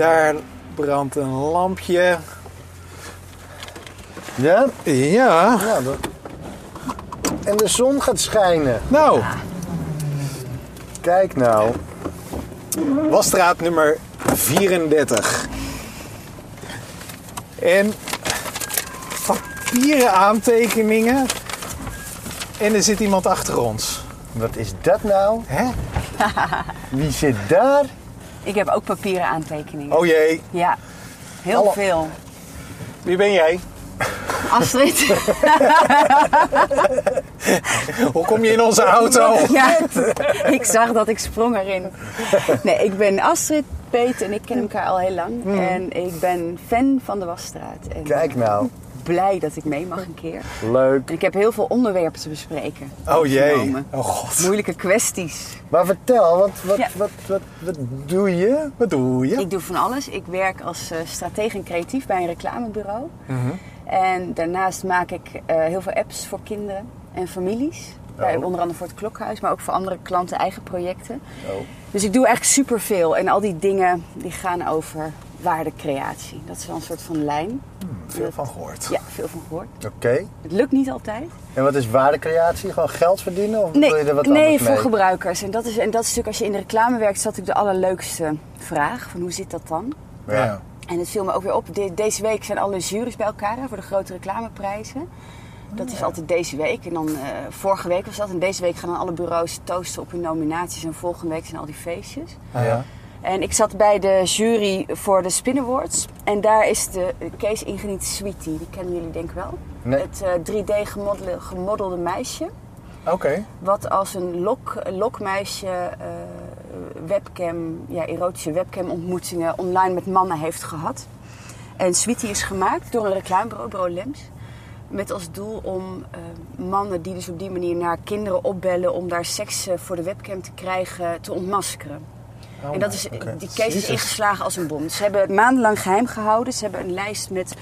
Daar brandt een lampje. Ja? Ja, Ja. dat- En de zon gaat schijnen. nou, Kijk nou. wasstraat nummer 34. En papieren aantekeningen. En er zit iemand achter ons. Wat is dat nou? Hè? Wie zit daar? Ik heb ook papieren aantekeningen. Oh jee, Ja, heel veel. wie ben jij? Astrid. Hoe kom je in onze auto? ja, ik zag dat ik sprong erin. Nee, ik ben Astrid, Peet en ik kennen elkaar al heel lang. En ik ben fan van de Wasstraat. En Kijk nou. Blij dat ik mee mag een keer. Leuk. En ik heb heel veel onderwerpen te bespreken. Oh jee, Genomen. oh god. Moeilijke kwesties. Maar vertel, wat, wat, Ja. wat, wat, wat doe je? Wat doe je? Ik doe van alles. Ik werk als eh stratege en creatief bij een reclamebureau. Mhm. En daarnaast maak ik eh, heel veel apps voor kinderen en families. Bij, Oh. onder andere voor het Klokhuis, maar ook voor andere klanten eigen projecten. Oh. Dus ik doe eigenlijk superveel. En al die dingen die gaan over waardecreatie. Dat is wel een soort van lijn. Veel van gehoord. Ja, veel van gehoord. Oké. Het lukt niet altijd. En wat is waardecreatie? Gewoon geld verdienen? Of Nee, wil je er wat nee anders voor mee? gebruikers. En dat, is, en dat is natuurlijk als je in de reclame werkt, is dat natuurlijk de allerleukste vraag. Van hoe zit dat dan? Ja. En het viel me ook weer op. De- deze week zijn alle juries bij elkaar hè, voor de grote reclameprijzen. Dat is altijd deze week. En dan eh, vorige week was dat. En deze week gaan dan alle bureaus toosten op hun nominaties. En volgende week zijn al die feestjes. Ja. En ik zat bij de jury voor de Spin Awards. En daar is de Kees Ingeniet Sweetie. Die kennen jullie denk ik wel. Nee. Het eh, 3D gemodelde, gemodelde meisje. Oké. Wat als een lok, lokmeisje eh, webcam, ja, erotische webcam ontmoetingen online met mannen heeft gehad. En Sweetie is gemaakt door een reclamebureau, bureau Lems. Met als doel om eh, mannen die dus op die manier naar kinderen opbellen om daar seks eh, voor de webcam te krijgen, te ontmaskeren. Oh, en dat is, die case is ingeslagen als een bom. Ze hebben het maandenlang geheim gehouden. Ze hebben een lijst met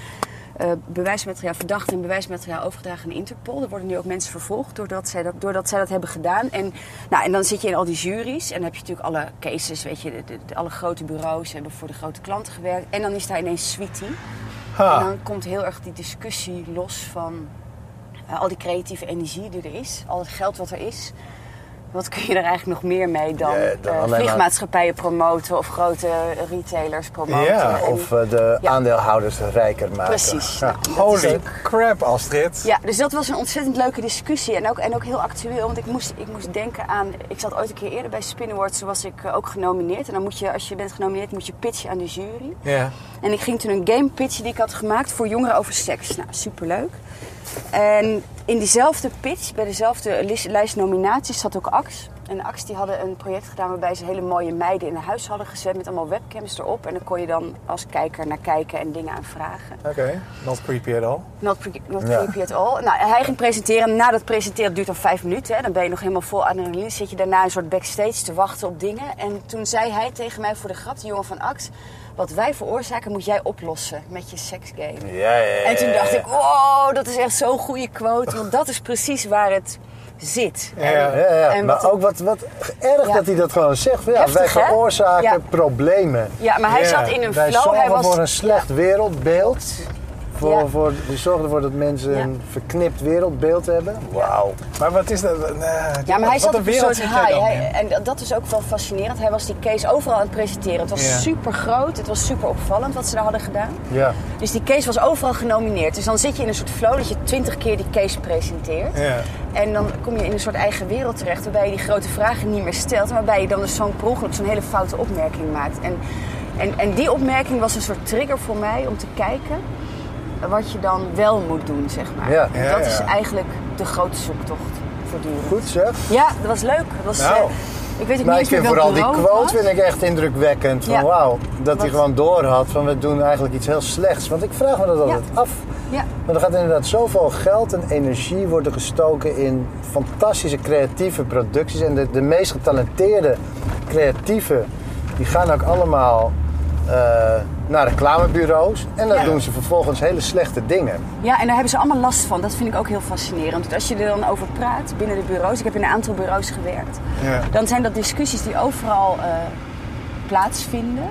eh, bewijsmateriaal, verdachten en bewijsmateriaal overgedragen aan Interpol. Er worden nu ook mensen vervolgd doordat zij dat, doordat zij dat hebben gedaan. En, nou, en dan zit je in al die juries en dan heb je natuurlijk alle cases, weet je, de, de- de- alle grote bureaus hebben voor de grote klanten gewerkt. En dan is daar ineens Sweetie. En dan komt heel erg die discussie los van eh, al die creatieve energie die er is, al het geld wat er is. Wat kun je er eigenlijk nog meer mee dan, Ja, dan eh, maar- vliegmaatschappijen promoten of grote retailers promoten? Ja, En- Of eh, de Ja. aandeelhouders rijker maken. Precies. Ja. Nou, Holy ook- crap, Astrid. Ja, dus dat was een ontzettend leuke discussie en ook, en ook heel actueel. Want ik moest, ik moest denken aan... Ik zat ooit een keer eerder bij Spin Awards, toen was ik eh, ook genomineerd. En dan moet je, als je bent genomineerd, moet je pitchen aan de jury. Ja. En ik ging toen een game pitchen die ik had gemaakt voor jongeren over seks. Nou, superleuk. En in diezelfde pitch, bij dezelfde lijst nominaties, zat ook Ax. En Ax die hadden een project gedaan waarbij ze hele mooie meiden in een huis hadden gezet met allemaal webcams erop. En dan kon je dan als kijker naar kijken en dingen aan vragen. Oké, not creepy at all. Not, creepy at all. Nou, hij ging presenteren. Na dat presenteren duurt dan vijf minuten. Hè. Dan ben je nog helemaal vol adrenaline. Zit je daarna een soort backstage te wachten op dingen. En toen zei hij tegen mij voor de grap, de jongen van Ax... Wat wij veroorzaken moet jij oplossen met je seksgame. Ja, ja, ja, En toen dacht ik, wow, dat is echt zo'n goede quote. Want dat is precies waar het zit. Ja. En- Ja, ja, en maar ook wat, wat erg Ja. dat hij dat gewoon zegt. Van, Ja, Heftig, wij veroorzaken Ja. problemen. Ja, maar hij Ja, zat in een Wij flow. Hij was, voor een slecht wereldbeeld. Voor, Ja. voor, we zorgen ervoor dat mensen Ja. een verknipt wereldbeeld hebben. Wauw. Maar wat is dat? Uh, Ja, maar hij zat op een soort high. Hij- en dat- is ook wel fascinerend. Hij was die case overal aan het presenteren. Het was Ja. super groot. Het was super opvallend wat ze daar hadden gedaan. Ja. Dus die case was overal genomineerd. Dus dan zit je in een soort flow dat je twintig keer die case presenteert. Ja. En dan kom je in een soort eigen wereld terecht waarbij je die grote vragen niet meer stelt. En waarbij je dan dus zo'n per ongeluk zo'n hele foute opmerking maakt. En, en, en die opmerking was een soort trigger voor mij om te kijken wat je dan wel moet doen, zeg maar. Ja. En dat is eigenlijk de grote zoektocht voortdurend. Goed zeg. Ja, dat was leuk. Dat was, Nou. eh, ik weet ook Maar niet ik vind meer vooral die quote was. vind ik echt indrukwekkend. Van Ja. wauw, dat hij gewoon door had van we doen eigenlijk iets heel slechts. Want ik vraag me dat altijd af. Ja. Maar er gaat inderdaad zoveel geld en energie worden gestoken in fantastische creatieve producties. En de, de meest getalenteerde creatieven, die gaan ook allemaal eh, naar reclamebureaus. En dan Ja. doen ze vervolgens hele slechte dingen. ja, en daar hebben ze allemaal last van. Dat vind ik ook heel fascinerend. Want als je er dan over praat binnen de bureaus, ik heb in een aantal bureaus gewerkt, Ja. dan zijn dat discussies die overal eh, plaatsvinden.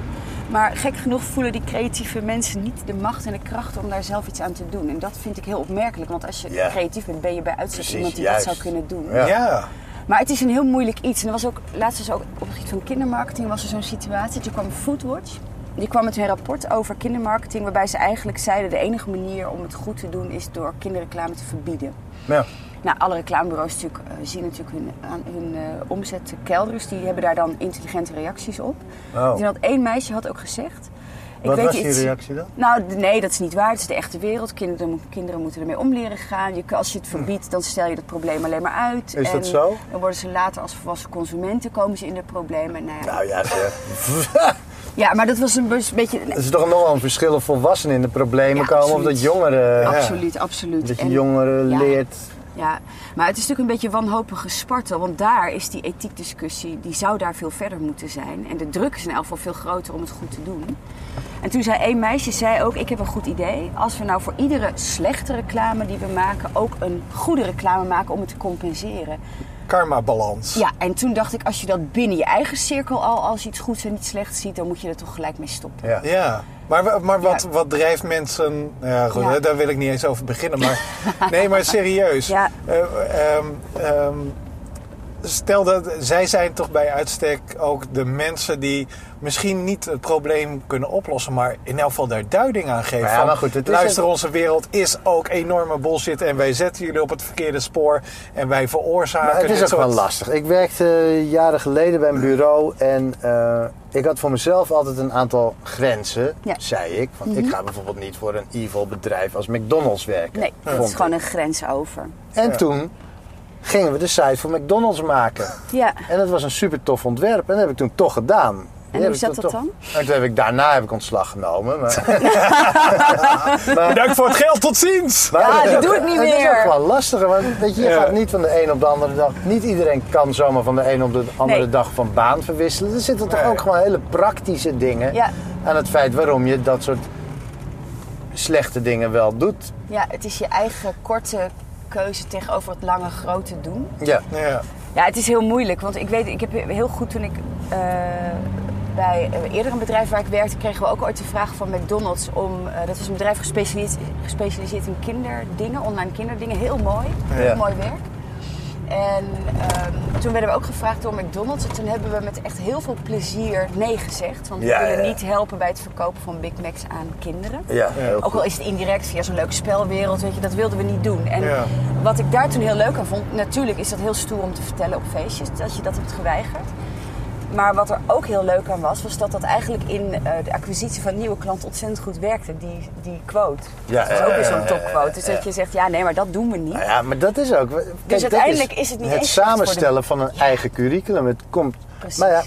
Maar gek genoeg voelen die creatieve mensen niet de macht en de kracht om daar zelf iets aan te doen. En dat vind ik heel opmerkelijk. Want als je Ja. creatief bent, ben je bij uitstek Precies, iemand die juist. dat zou kunnen doen. Ja. Ja. Maar het is een heel moeilijk iets. En er was ook, laatst was ook op het gebied van kindermarketing was er zo'n situatie. Toen kwam Foodwatch. Die kwam met een rapport over kindermarketing. Waarbij ze eigenlijk zeiden de enige manier om het goed te doen is door kinderreclame te verbieden. Ja. Nou, alle reclamebureaus natuurlijk, eh, zien natuurlijk hun, aan hun eh, omzet kelderen. Dus die hebben daar dan intelligente reacties op. Oh. Toen had één meisje had ook gezegd... Wat was iets- die reactie dan? nou, nee, dat is niet waar. Het is de echte wereld. Kinderen, kinderen moeten ermee om leren gaan. Je, als je het verbiedt, dan stel je het probleem alleen maar uit. Is dat En zo? Dan worden ze later als volwassen consumenten komen ze in de problemen. Nou ja. Nou ja, zeg. ja, maar dat was een beetje... Het is toch nogal een verschil of volwassenen in de problemen Ja, komen of dat jongeren. Absoluut, absoluut. Dat je En- jongeren ja. leert. Ja, maar het is natuurlijk een beetje wanhopige spartel. Want daar is die ethiekdiscussie, die zou daar veel verder moeten zijn. En de druk is in elk geval veel groter om het goed te doen. En toen zei één meisje, zei ook, ik heb een goed idee. Als we nou voor iedere slechte reclame die we maken... ook een goede reclame maken om het te compenseren. Karma-balans. Ja, en toen dacht ik, als je dat binnen je eigen cirkel al als iets goeds en iets slechts ziet... dan moet je er toch gelijk mee stoppen. Ja. Ja, maar, maar wat, Ja. wat drijft mensen... Ja, goed, Ja. daar wil ik niet eens over beginnen. Maar, nee, maar serieus. Ja. Eh, ehm, ehm, stel dat zij zijn toch bij uitstek ook de mensen die misschien niet het probleem kunnen oplossen, maar in elk geval daar duiding aan geven. Ja, van, maar goed, het is luister, een- onze wereld is ook enorme bullshit en wij zetten jullie op het verkeerde spoor en wij veroorzaken Maar het is ook soort- wel lastig. Ik werkte eh, jaren geleden bij een bureau en eh, ik had voor mezelf altijd een aantal grenzen, Ja. zei ik. Van, Ik ga bijvoorbeeld niet voor een evil bedrijf als McDonald's werken. Nee, dat is gewoon een grens over. En Ja. toen gingen we de site voor McDonald's maken. Ja, En dat was een super tof ontwerp. En dat heb ik toen toch gedaan. Die hoe zat dat toch- dan? En toen heb ik daarna heb ik ontslag genomen. Maar, Bedankt voor het geld, tot ziens! maar Ja, die doe ik niet Het is meer. ook wel lastiger. Want weet je, je Ja. gaat niet van de een op de andere dag. Niet iedereen kan zomaar van de een op de andere Nee. dag van baan verwisselen. Er zitten toch Nee. ook gewoon hele praktische dingen Ja. aan het feit waarom je dat soort slechte dingen wel doet. Ja, het is je eigen korte keuze tegenover het lange grote doen. Ja. Ja. Ja, het is heel moeilijk, want ik weet, ik heb heel goed toen ik eh, bij eerder een bedrijf waar ik werkte, kregen we ook ooit de vraag van McDonald's om, eh, dat was een bedrijf gespecialiseerd, gespecialiseerd in kinderdingen, online kinderdingen, heel mooi, heel Ja. mooi werk. En ehm, toen werden we ook gevraagd door McDonald's. En toen hebben we met echt heel veel plezier nee gezegd. Want we Ja, willen ja. niet helpen bij het verkopen van Big Macs aan kinderen. Ja, heel Ook al is het indirect via zo'n leuke spelwereld, weet je, dat wilden we niet doen. En Ja. wat ik daar toen heel leuk aan vond, natuurlijk is dat heel stoer om te vertellen op feestjes, dat je dat hebt geweigerd. Maar wat er ook heel leuk aan was, was dat dat eigenlijk in eh, de acquisitie van nieuwe klanten ontzettend goed werkte, die, die quote. Ja, dat is ook weer zo'n eh, topquote. Dus dat je zegt, ja nee, maar dat doen we niet. Nou ja, maar dat is ook. kijk, dat uiteindelijk is het niet Het eens samenstellen van een eigen curriculum. Het komt. Precies. Maar ja,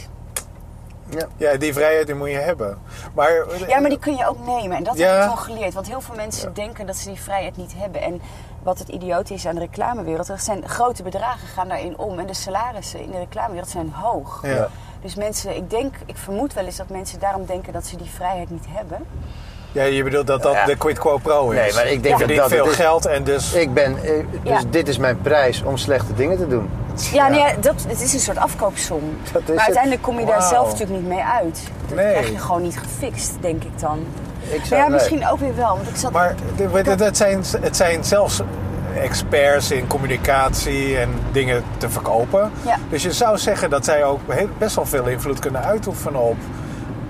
ja. ja, die vrijheid die moet je hebben. Maar, Ja, maar die kun je ook nemen. En dat Ja. heb ik toen geleerd. Want heel veel mensen denken dat ze die vrijheid niet hebben. En wat het idioot is aan de reclamewereld, er zijn grote bedragen gaan daarin om. En de salarissen in de reclamewereld zijn hoog. Ja. Dus mensen, ik denk, ik vermoed wel eens dat mensen daarom denken dat ze die vrijheid niet hebben. Ja, je bedoelt dat dat Ja. de quid quo pro is. Nee, maar ik denk dat dat veel is. geld en dus... Ik ben, eh, dus Ja. dit is mijn prijs om slechte dingen te doen. Ja, nee, dat, het is een soort afkoopsom. Dat is maar het. uiteindelijk kom je daar zelf natuurlijk niet mee uit. Dat Nee. krijg je gewoon niet gefixt, denk ik dan. Ik Maar zou, ja, nee. misschien ook weer wel. Want ik zat Maar het zijn, het zijn zelfs experts in communicatie en dingen te verkopen. Ja. Dus je zou zeggen dat zij ook best wel veel invloed kunnen uitoefenen op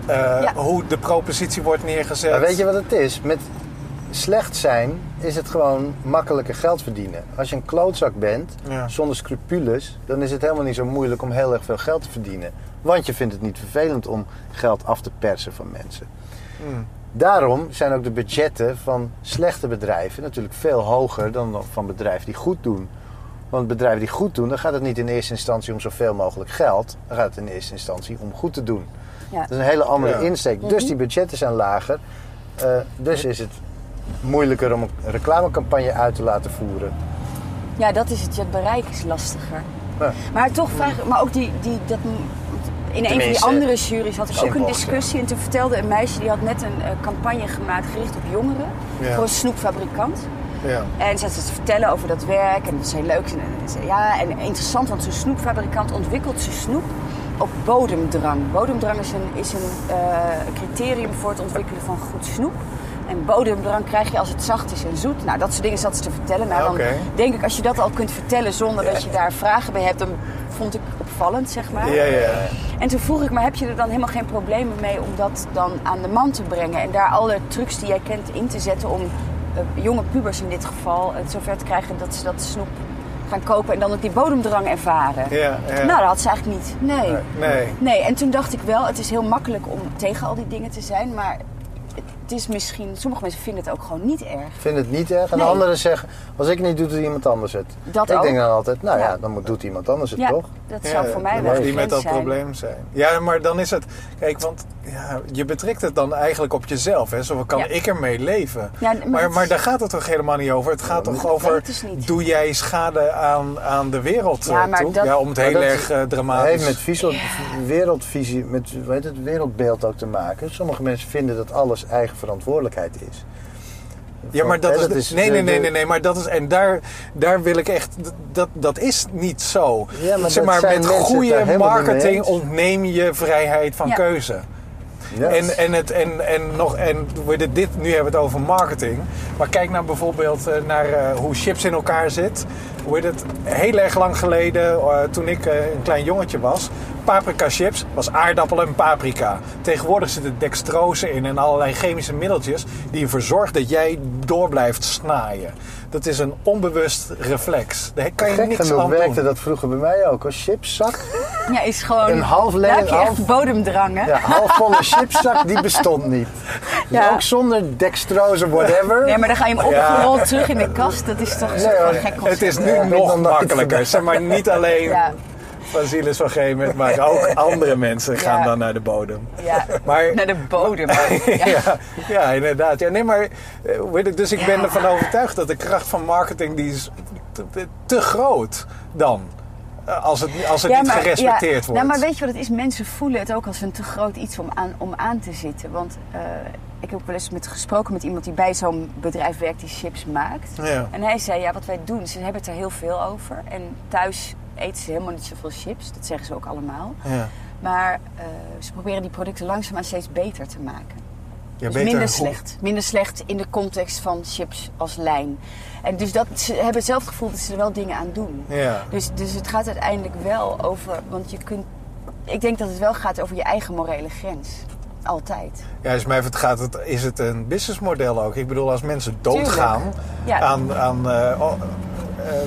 eh, Ja. hoe de propositie wordt neergezet. Maar weet je wat het is? Met slecht zijn is het gewoon makkelijker geld verdienen. Als je een klootzak bent, Ja. zonder scrupules, dan is het helemaal niet zo moeilijk om heel erg veel geld te verdienen. Want je vindt het niet vervelend om geld af te persen van mensen. Hmm. Daarom zijn ook de budgetten van slechte bedrijven natuurlijk veel hoger dan van bedrijven die goed doen. Want bedrijven die goed doen, dan gaat het niet in eerste instantie om zoveel mogelijk geld. Dan gaat het in eerste instantie om goed te doen. Ja. Dat is een hele andere Ja. insteek. Dus die budgetten zijn lager. Eh, dus is het moeilijker om een reclamecampagne uit te laten voeren. Ja, dat is het. Het bereik is lastiger. Ja. Maar toch vraag ik, maar ook die, die dat, in een van die andere juries had ik ook een discussie. En toen vertelde een meisje, die had net een eh, campagne gemaakt gericht op jongeren. Ja. Voor een snoepfabrikant. Ja. En ze had ze te vertellen over dat werk en dat is heel leuk. En, ze zei, ja, en interessant, want zo'n snoepfabrikant ontwikkelt zijn snoep op bodemdrang. Bodemdrang is een, is een eh, criterium voor het ontwikkelen van goed snoep. En bodemdrang krijg je als het zacht is en zoet. Nou, dat soort dingen zat ze te vertellen. Nou, dan denk ik, als je dat al kunt vertellen zonder dat je daar vragen bij hebt, dan vond ik opvallend, zeg maar. Ja, ja. En toen vroeg ik, maar heb je er dan helemaal geen problemen mee om dat dan aan de man te brengen? En daar alle trucs die jij kent in te zetten om eh, jonge pubers in dit geval het zover te krijgen dat ze dat snoep gaan kopen en dan ook die bodemdrang ervaren. Ja, ja. Nou, dat had ze eigenlijk niet. Nee. Nee. Nee, en toen dacht ik wel, het is heel makkelijk om tegen al die dingen te zijn, maar het is misschien, sommige mensen vinden het ook gewoon niet erg. Ik vind het niet erg. En Nee. anderen zeggen, als ik niet doe, doet iemand anders het. Dat ik ook. denk dan altijd, nou ja, Ja. dan moet, doet iemand anders het Ja, toch? dat zou voor mij wel die met dat zijn. probleem zijn. Ja, maar dan is het... Kijk, want ja, je betrekt het dan eigenlijk op jezelf. Hè? Zo kan Ja. ik ermee leven. Ja, maar maar, daar gaat het toch helemaal niet over? Het gaat toch over... niet. Doe jij schade aan, aan de wereld Ja, eh, maar toe? dat- Ja, om het heel erg eh, Het dramatisch... heeft met visie, wereldvisie, met heet het, wereldbeeld ook te maken. Sommige mensen vinden dat alles eigen verantwoordelijkheid is. Ja, maar dat, is, nee, nee, nee, nee, nee, maar dat is en daar, daar wil ik echt, dat, dat is niet zo. Ja, maar zeg maar met goede marketing ontneem je vrijheid van Ja. keuze. Ja. En, en, het, en, en, nog, en we dit, dit, nu hebben we het over marketing. Maar kijk nou bijvoorbeeld eh, naar eh, hoe chips in elkaar zit. Hoe het? Heel erg lang geleden, eh, toen ik een klein jongetje was. Paprika chips was aardappel en paprika. Tegenwoordig zit er dextrose in en allerlei chemische middeltjes... die ervoor zorgen dat jij door blijft snaaien. Dat is een onbewust reflex. Daar kan je Gek niks aan werkte doen. dat vroeger bij mij ook. Een chipszak, Ja, is gewoon... Een half Daar heb je leeg, echt half- bodemdrang, hè? ja, halfvolle chipszak, die bestond niet. Dus Ja. ook zonder dextrose, whatever. Nee, maar dan ga je hem Ja. opgerold terug in de kast. Dat is toch Nee, zo'n hoor. gek concept. Het is nu nog makkelijker. Zeg maar niet alleen Ja. Van Zielus van Gemen, maar ook andere mensen gaan Ja. dan naar de bodem. Ja, Maar, naar de bodem. Ja. ja. Ja, inderdaad. Ja, nee, maar, eh, heet het? dus ik ben Ja. ervan overtuigd dat de kracht van marketing die is te, groot dan. Eh, Als het, als het Ja, niet maar- gerespecteerd ja, wordt. Nou, maar weet je wat het is? Mensen voelen het ook als een te groot iets om aan, om aan te zitten. Want eh, ik heb wel eens met, gesproken met iemand die bij zo'n bedrijf werkt die chips maakt. Ja. En hij zei, ja, wat wij doen, ze hebben het er heel veel over. En thuis eten ze helemaal niet zoveel chips. Dat zeggen ze ook allemaal. Ja. Maar eh, ze proberen die producten langzaamaan steeds beter te maken. Ja, dus minder slecht. Minder slecht in de context van chips als lijn. En dus dat, ze hebben zelf het gevoel dat ze er wel dingen aan doen. Ja. Dus, dus het gaat uiteindelijk wel over... Want je kunt... Ik denk dat het wel gaat over je eigen morele grens. Altijd. Ja, dus mij gaat het, is het een businessmodel ook. Ik bedoel, als mensen doodgaan Ja. aan, aan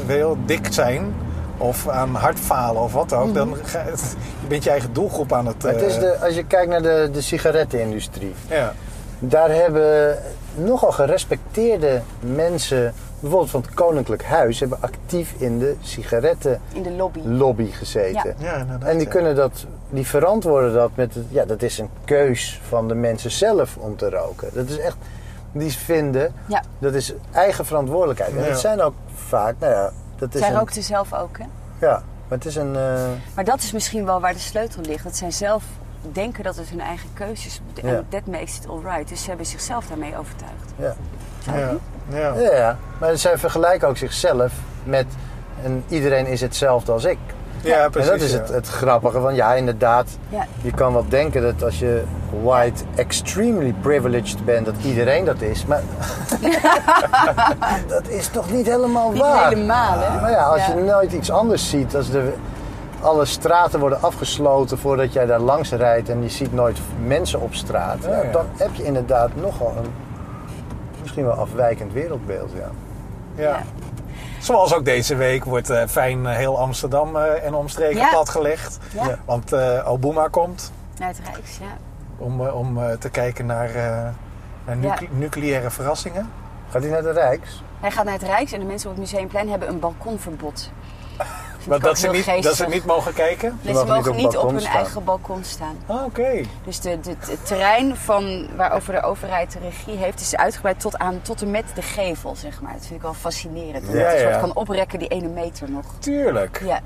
wel, dik zijn of aan hartfalen of wat ook, dan ga, je bent je eigen doelgroep aan het... Maar het is eh, de, als je kijkt naar de, de sigarettenindustrie. ja. Daar hebben nogal gerespecteerde mensen, bijvoorbeeld van het Koninklijk Huis, hebben actief in de sigarettenlobby In de lobby. gezeten. Ja, inderdaad, En die ja. kunnen dat, die verantwoorden dat met, het- ja, dat is een keus van de mensen zelf om te roken. Dat is echt, die vinden, Ja. dat is eigen verantwoordelijkheid. En Ja. dat zijn ook vaak, nou ja, dat is Zij een, rookte zelf ook, hè? ja, maar het is een, eh, Maar dat is misschien wel waar de sleutel ligt. Dat zij zelf denken dat het hun eigen keuze is. Ja. En that makes it alright. Dus ze hebben zichzelf daarmee overtuigd. ja. Ja. Ja. Ja, ja, maar zij vergelijken ook zichzelf met en iedereen is hetzelfde als ik. Ja, precies. en dat is ja. het, het grappige van ja, inderdaad. Ja. Je kan wel denken dat als je white extremely privileged bent, dat iedereen dat is. Maar dat is toch niet helemaal Niet waar. helemaal, hè? Maar ja, als Ja. je nooit iets anders ziet, als de, alle straten worden afgesloten voordat jij daar langs rijdt en je ziet nooit mensen op straat, Ja, ja, ja. dan heb je inderdaad nogal een misschien wel afwijkend wereldbeeld. Ja. Ja. Zoals ook deze week wordt eh, fijn eh, heel Amsterdam eh, en omstreken Ja. platgelegd. Ja. Want Obama komt Naar het Rijks, ja. om, om te kijken naar, naar nucle- Ja. nucleaire verrassingen. Gaat hij naar de Rijks? Hij gaat naar het Rijks en de mensen op het Museumplein hebben een balkonverbod. Dat ook ze, niet, dat ze niet mogen kijken? Nee, Ze ze mogen mogen niet op niet op balkon hun staan. eigen balkon staan. Ah, Oké. Dus de, de, het terrein van, waarover de overheid de regie heeft, is uitgebreid tot, aan, tot en met de gevel, zeg maar. Dat vind ik wel fascinerend. Dat Ja, je een soort ja. kan oprekken, die ene meter nog. Tuurlijk. Ja.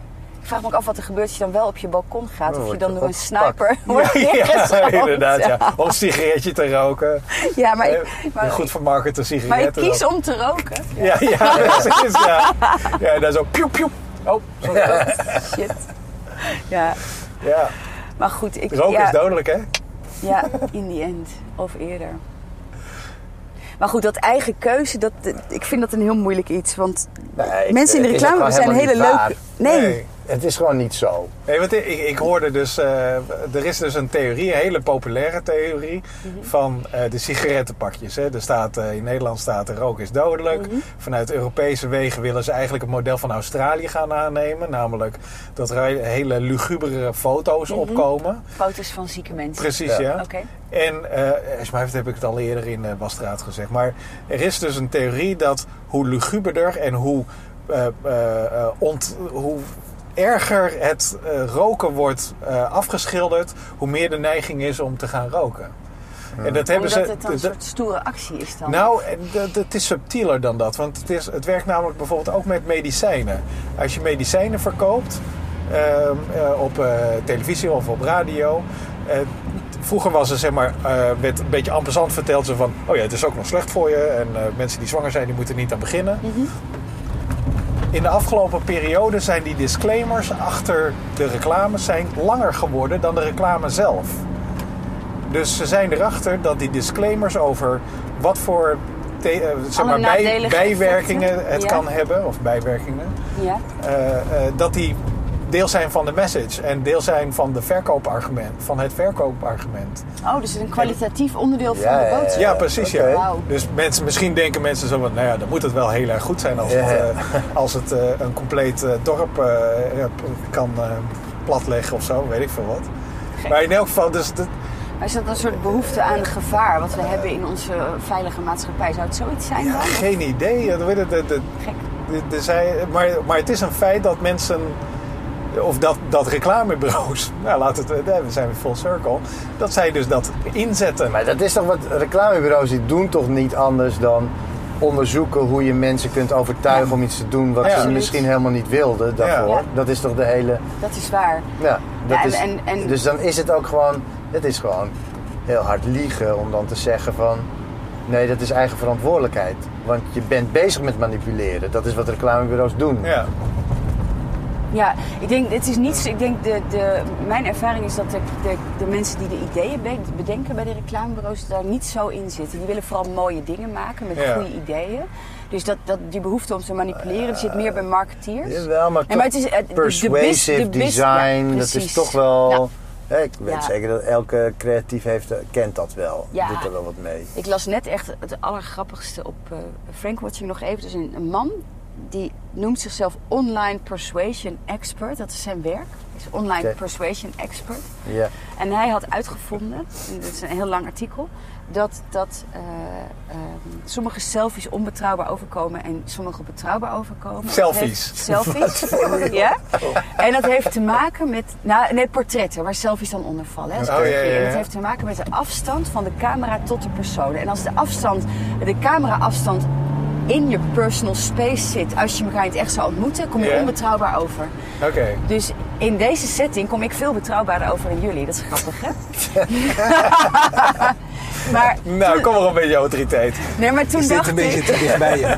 Ik vraag me ook af wat er gebeurt als je dan wel op je balkon gaat. Dan of je word dan je door een sniper wordt Ja, neergeschoten. inderdaad. Ja. Om een sigaretje te roken. Ja, maar, ik, maar, goed vermarkte maar ik sigaretten. kies om te roken. Ja, ja, precies. Ja, ja dan zo piep, piep. Oh, sorry. Shit. Ja. Ja. Maar goed, ik, Roken ja, is dodelijk, hè? Ja, in the end. Of eerder. Maar goed, dat eigen keuze, dat, ik vind dat een heel moeilijk iets. Want Nee, mensen in de reclame zijn hele leuke... Nee. Het is gewoon niet zo. Nee, want ik, ik hoorde dus, eh, er is dus een theorie, een hele populaire theorie van eh, de sigarettenpakjes. Hè. Er staat, eh, in Nederland staat er roken is dodelijk. Vanuit Europese wegen willen ze eigenlijk het model van Australië gaan aannemen. Namelijk dat er hele lugubere foto's opkomen. Foto's van zieke mensen. Precies, Ja. ja. Oké. En eh volgens mij heb ik het al eerder in uh, Wastraat gezegd. Maar er is dus een theorie dat hoe luguberder en hoe, eh, eh, eh, ont, hoe erger het eh, roken wordt eh, afgeschilderd, hoe meer de neiging is om te gaan roken. En dat hebben Omdat ze. het een soort stoere actie is dan. nou, het is subtieler dan dat. Want het, is, het werkt namelijk bijvoorbeeld ook met medicijnen. Als je medicijnen verkoopt ehm, eh, op eh, televisie of op radio. eh, vroeger was er zeg maar, eh, werd een beetje ampezant verteld ze van... oh ja, het is ook nog slecht voor je. En eh, mensen die zwanger zijn, die moeten niet aan beginnen. In de afgelopen periode zijn die disclaimers achter de reclames zijn langer geworden dan de reclame zelf. Dus ze zijn erachter dat die disclaimers over wat voor eh, zeg maar, bij- bijwerkingen het ja. kan hebben, of bijwerkingen, Ja. eh, eh, dat die deel zijn van de message en deel zijn van, de verkoopargument, van het verkoopargument. Oh, dus een kwalitatief onderdeel van Ja, de boodschap. Ja, precies. Ja. Dus mensen, misschien denken mensen zo van, nou ja, dan moet het wel heel erg goed zijn als het, eh, als het eh, een compleet eh, dorp kan platleggen of zo, weet ik veel wat. Gek. Maar in elk geval, dus dat, Maar is dat een soort behoefte aan gevaar wat we hebben in onze veilige maatschappij? Zou het zoiets zijn ja, dan? geen idee. Dat, weet het, de, de, maar, maar het is een feit dat mensen, of dat, dat reclamebureaus, nou laat het, eh, we zijn weer full circle, dat zij dus dat inzetten. Maar dat is toch wat reclamebureaus die doen toch niet anders dan onderzoeken hoe je mensen kunt overtuigen Ja. om iets te doen wat Ja. ze misschien helemaal niet wilden daarvoor. Ja. Dat is toch de hele. Dat is waar. Ja, dat Ja, en- is, en- en- Dus dan is het ook gewoon. Het is gewoon heel hard liegen om dan te zeggen van. Nee, dat is eigen verantwoordelijkheid. Want je bent bezig met manipuleren. Dat is wat reclamebureaus doen. Ja. Ja, ik denk, het is niet, ik denk de, de, mijn ervaring is dat de, de, de mensen die de ideeën be- bedenken bij de reclamebureaus daar niet zo in zitten. Die willen vooral mooie dingen maken met Ja. goede ideeën. Dus dat, dat, die behoefte om te manipuleren die zit meer bij marketeers. Jawel, maar, Nee, maar het is, bus- persuasive de design, ja, dat is toch wel. Ja. Hè, ik weet zeker dat elke creatief heeft, kent dat wel. Ja. Doet er wel wat mee. Ik las net echt het allergrappigste op eh Frankwatching nog even. Dus een, een man die noemt zichzelf online persuasion expert. Dat is zijn werk. Hij is online persuasion expert. Ja. En hij had uitgevonden, en dit is een heel lang artikel, dat, dat eh, ehm, sommige selfies onbetrouwbaar overkomen en sommige betrouwbaar overkomen. Dat Selfies. selfies, ja. En dat heeft te maken met, nou nee, portretten, waar selfies dan onder vallen. Hè, Oh, ja, ja. dat heeft te maken met de afstand van de camera tot de persoon. En als de afstand, de camera-afstand in je personal space zit, als je elkaar in het echt zou ontmoeten, kom je onbetrouwbaar over. Oké. Dus in deze setting kom ik veel betrouwbaarder over dan jullie. Dat is grappig, hè? maar, Nou, kom maar een beetje autoriteit. nee, maar toen Is dit dacht een beetje ik... te dichtbij?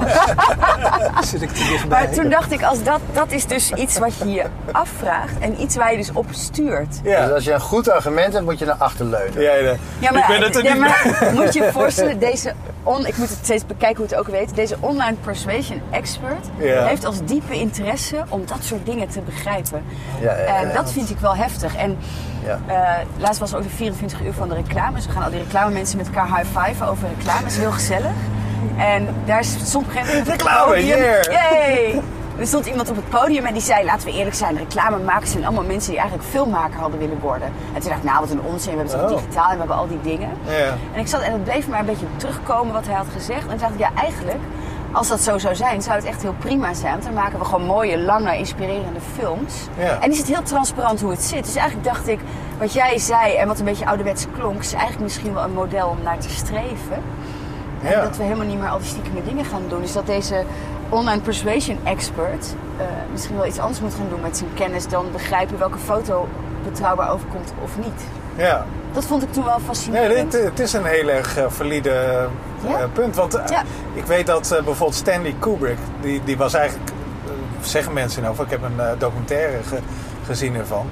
Zit ik te dichtbij? Maar toen dacht ik, als dat, dat is dus iets wat je je afvraagt en iets waar je dus op stuurt. Ja. Dus als je een goed argument hebt, moet je naar achter leunen. Ja, ja. Ja, maar, ik ben het er ja, niet maar moet je je voorstellen, deze on, ik moet het steeds bekijken hoe het ook weet. Deze online persuasion expert Ja. heeft als diepe interesse om dat soort dingen te begrijpen. Ja, ja, ja. En dat vind ik wel heftig. En Ja. eh, laatst was ook de 24 uur van de reclame. Ze gaan al die reclame mensen met elkaar high-fiven over reclame. Dat is heel gezellig. En daar stond op een gegeven moment Reclame, yeah. Er stond iemand op het podium en die zei, laten we eerlijk zijn, reclamemakers zijn allemaal mensen die eigenlijk filmmaker hadden willen worden. En toen dacht ik, nou wat een onzin, we hebben het Oh. digitaal en we hebben al die dingen. Ja. En ik zat en het bleef maar een beetje terugkomen wat hij had gezegd. En toen dacht ik, ja eigenlijk, als dat zo zou zijn, zou het echt heel prima zijn. Want dan maken we gewoon mooie, lange, inspirerende films. Ja. En is het heel transparant hoe het zit. Dus eigenlijk dacht ik, wat jij zei en wat een beetje ouderwets klonk, is eigenlijk misschien wel een model om naar te streven. En dat we helemaal niet meer al die stiekeme dingen gaan doen. Dus dat deze online persuasion expert eh, misschien wel iets anders moet gaan doen met zijn kennis dan begrijpen welke foto betrouwbaar overkomt of niet. Ja. Dat vond ik toen wel Nee, fascinerend. dit, het is een heel erg eh, valide eh, Ja. punt. Want eh, Ja. ik weet dat bijvoorbeeld Stanley Kubrick, die, die was eigenlijk, zeggen mensen over, ik heb een documentaire ge- gezien ervan.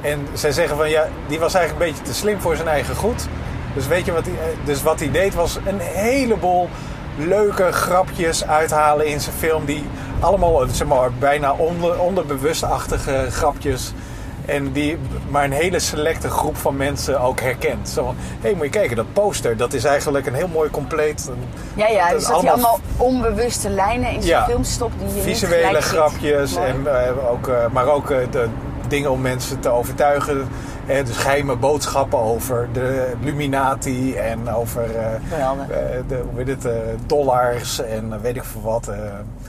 En zij zeggen van ja, die was eigenlijk een beetje te slim voor zijn eigen goed. Dus weet je wat hij, dus wat hij deed was een heleboel leuke grapjes uithalen in zijn film. Die allemaal zeg maar, bijna onder, onderbewustachtige grapjes. En die maar een hele selecte groep van mensen ook herkent. Zo van, hé, moet je kijken, dat poster, dat is eigenlijk een heel mooi compleet. Ja, ja, dus dat allemaal allemaal onbewuste lijnen in zijn Ja. film stopt die je visuele ziet. grapjes, en, eh, ook, eh, maar ook eh, de dingen om mensen te overtuigen. Eh, dus geheime boodschappen over de Illuminati en over de, hoe heet het, dollars en weet ik veel wat. eh,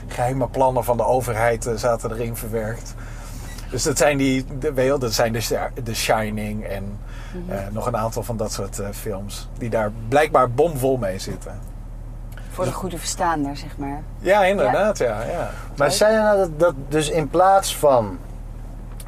geheime plannen van de overheid zaten erin verwerkt. Dus dat zijn die, de, weet je wel, dat zijn de, The Shining en Mhm. eh, nog een aantal van dat soort eh, films. Die daar blijkbaar bomvol mee zitten. Voor de goede verstaander, zeg maar. Ja, inderdaad, ja. ja. Maar zei je nou dat, dat dus in plaats van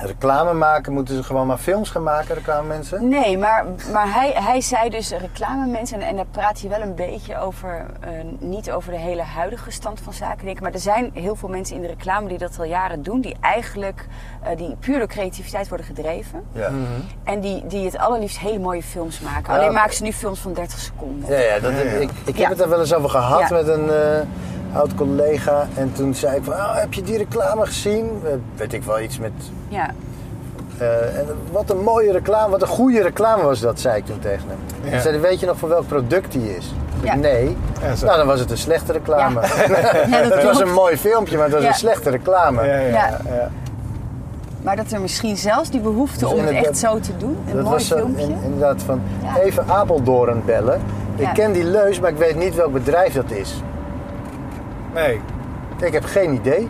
reclame maken, moeten ze gewoon maar films gaan maken, reclamemensen? Nee, maar, maar hij, hij zei dus reclame mensen, en, en daar praat hij wel een beetje over, eh, niet over de hele huidige stand van zaken, denk ik. Maar er zijn heel veel mensen in de reclame die dat al jaren doen, die eigenlijk eh, die puur door creativiteit worden gedreven. Ja. En die, die het allerliefst hele mooie films maken. Ja, Alleen maken ze nu films van 30 seconden. Ja, ja, dat, Ja, ja. Ik, ik Ja. heb het er wel eens over gehad Ja. met een eh, oud collega. En toen zei ik van, oh, heb je die reclame gezien? Eh, weet ik wel, iets met... Ja. eh, en wat een mooie reclame, wat een goede reclame was dat, zei ik toen tegen hem. Ja. En zei weet je nog voor welk product die is? Ja. Nee. Ja, nou, dan was het een slechte reclame. Ja. Ja, dat het was een mooi filmpje, maar het was Ja. een slechte reclame. Ja, ja, Ja. ja. Maar dat er misschien zelfs die behoefte Dus om het echt zo te doen, een Dat mooi was zo, filmpje. in- inderdaad van Ja. even Apeldoorn bellen. Ik Ja. ken die leus, maar ik weet niet welk bedrijf dat is. Nee. Ik heb geen idee.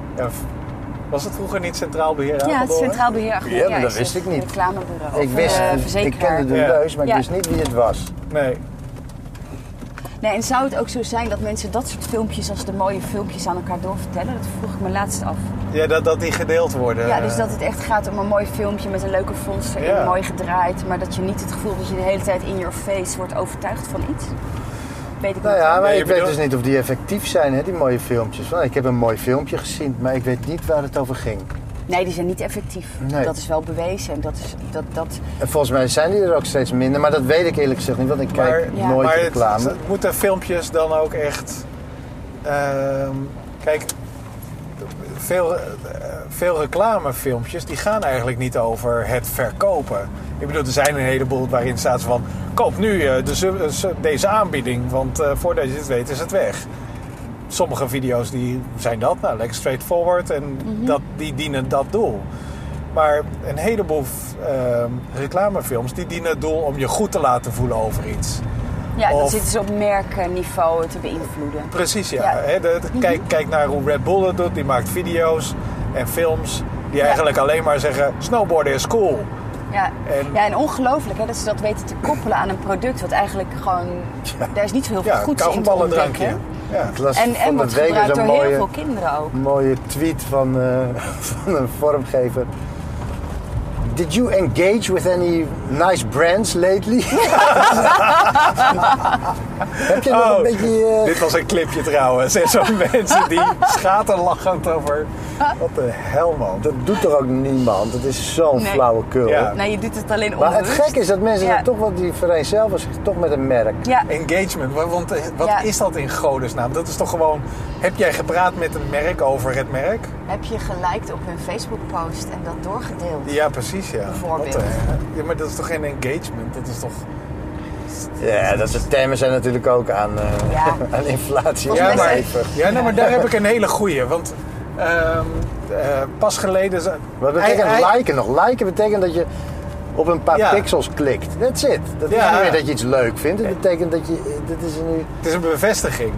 Was het vroeger niet Centraal Beheer Ja, het? Centraal Beheer Ja, maar dat is wist ik niet. Reclamebureau. Ik wist, eh, ik kende de Ja. leus, maar ik wist niet wie het was. Nee. Nee, en zou het ook zo zijn dat mensen dat soort filmpjes als de mooie filmpjes aan elkaar doorvertellen? Dat vroeg ik me laatst af. Ja, dat, dat die gedeeld worden. Ja, dus dat het echt gaat om een mooi filmpje met een leuke fonds erin, Ja. mooi gedraaid. Maar dat je niet het gevoel dat je de hele tijd in your face wordt overtuigd van iets. Weet ik Nou niet. ja, maar Nee, ik weet dus niet of die effectief zijn, hè, die mooie filmpjes. Nou, ik heb een mooi filmpje gezien, maar ik weet niet waar het over ging. Nee, die zijn niet effectief. Nee. Dat is wel bewezen. En dat is, dat, dat, En volgens mij zijn die er ook steeds minder, maar dat weet ik eerlijk gezegd niet, want ik kijk Ja. nooit maar het, reclame. het moeten filmpjes dan ook echt... ehm, kijk, veel, veel reclamefilmpjes die gaan eigenlijk niet over het verkopen. Ik bedoel, er zijn een heleboel waarin staat van... Koop nu eh, de, su- deze aanbieding, want eh, voordat je het weet is het weg. Sommige video's die zijn dat, nou, lekker straightforward en Mhm. dat, die dienen dat doel. Maar een heleboel ehm, reclamefilms die dienen het doel om je goed te laten voelen over iets. ja, dan Of- zitten ze op merkniveau te beïnvloeden. Precies, ja. De- de- kijk, kijk naar hoe Red Bull het doet. Die maakt video's en films die eigenlijk alleen maar zeggen... snowboarden is cool. Ja, En- ja en ongelooflijk hè, dat ze dat weten te koppelen aan een product wat eigenlijk gewoon... Daar is niet zo heel veel Ja, goeds in te ontdekken. Ja. En, en wordt gebruikt door heel mooie, veel kinderen ook. mooie tweet van, eh, van een vormgever. Did you engage with any nice brands lately? Heb je nog Oh, een beetje... eh, Dit was een clipje trouwens. En zo'n mensen die schaterlachend over... Wat de hel, man. Dat doet toch ook niemand? Het is zo'n Nee. flauwekul. Ja. Nee, je doet het alleen Maar het gekke is dat mensen Ja. toch wel, die vereenzelvigen zich toch met een merk. Ja, Engagement. wa- Want eh, wat Ja. is dat in godesnaam? Dat is toch gewoon... Heb jij gepraat met een merk over het merk? heb je geliked op hun Facebook-post en dat doorgedeeld? Ja, precies, ja. Bijvoorbeeld. Wat ja, maar dat is toch geen engagement? Dat is toch... Ja, dat soort termen zijn natuurlijk ook aan, eh, Ja. aan inflatie Ja, maar, ja nou, maar daar heb ik een hele goeie. Want ehm, eh, pas geleden... Wat betekent liken nog? Liken betekent dat je op een paar Ja. pixels klikt. That's it. Dat is niet meer dat je iets leuk vindt. Het betekent dat je... Dit is nu... Het is een bevestiging.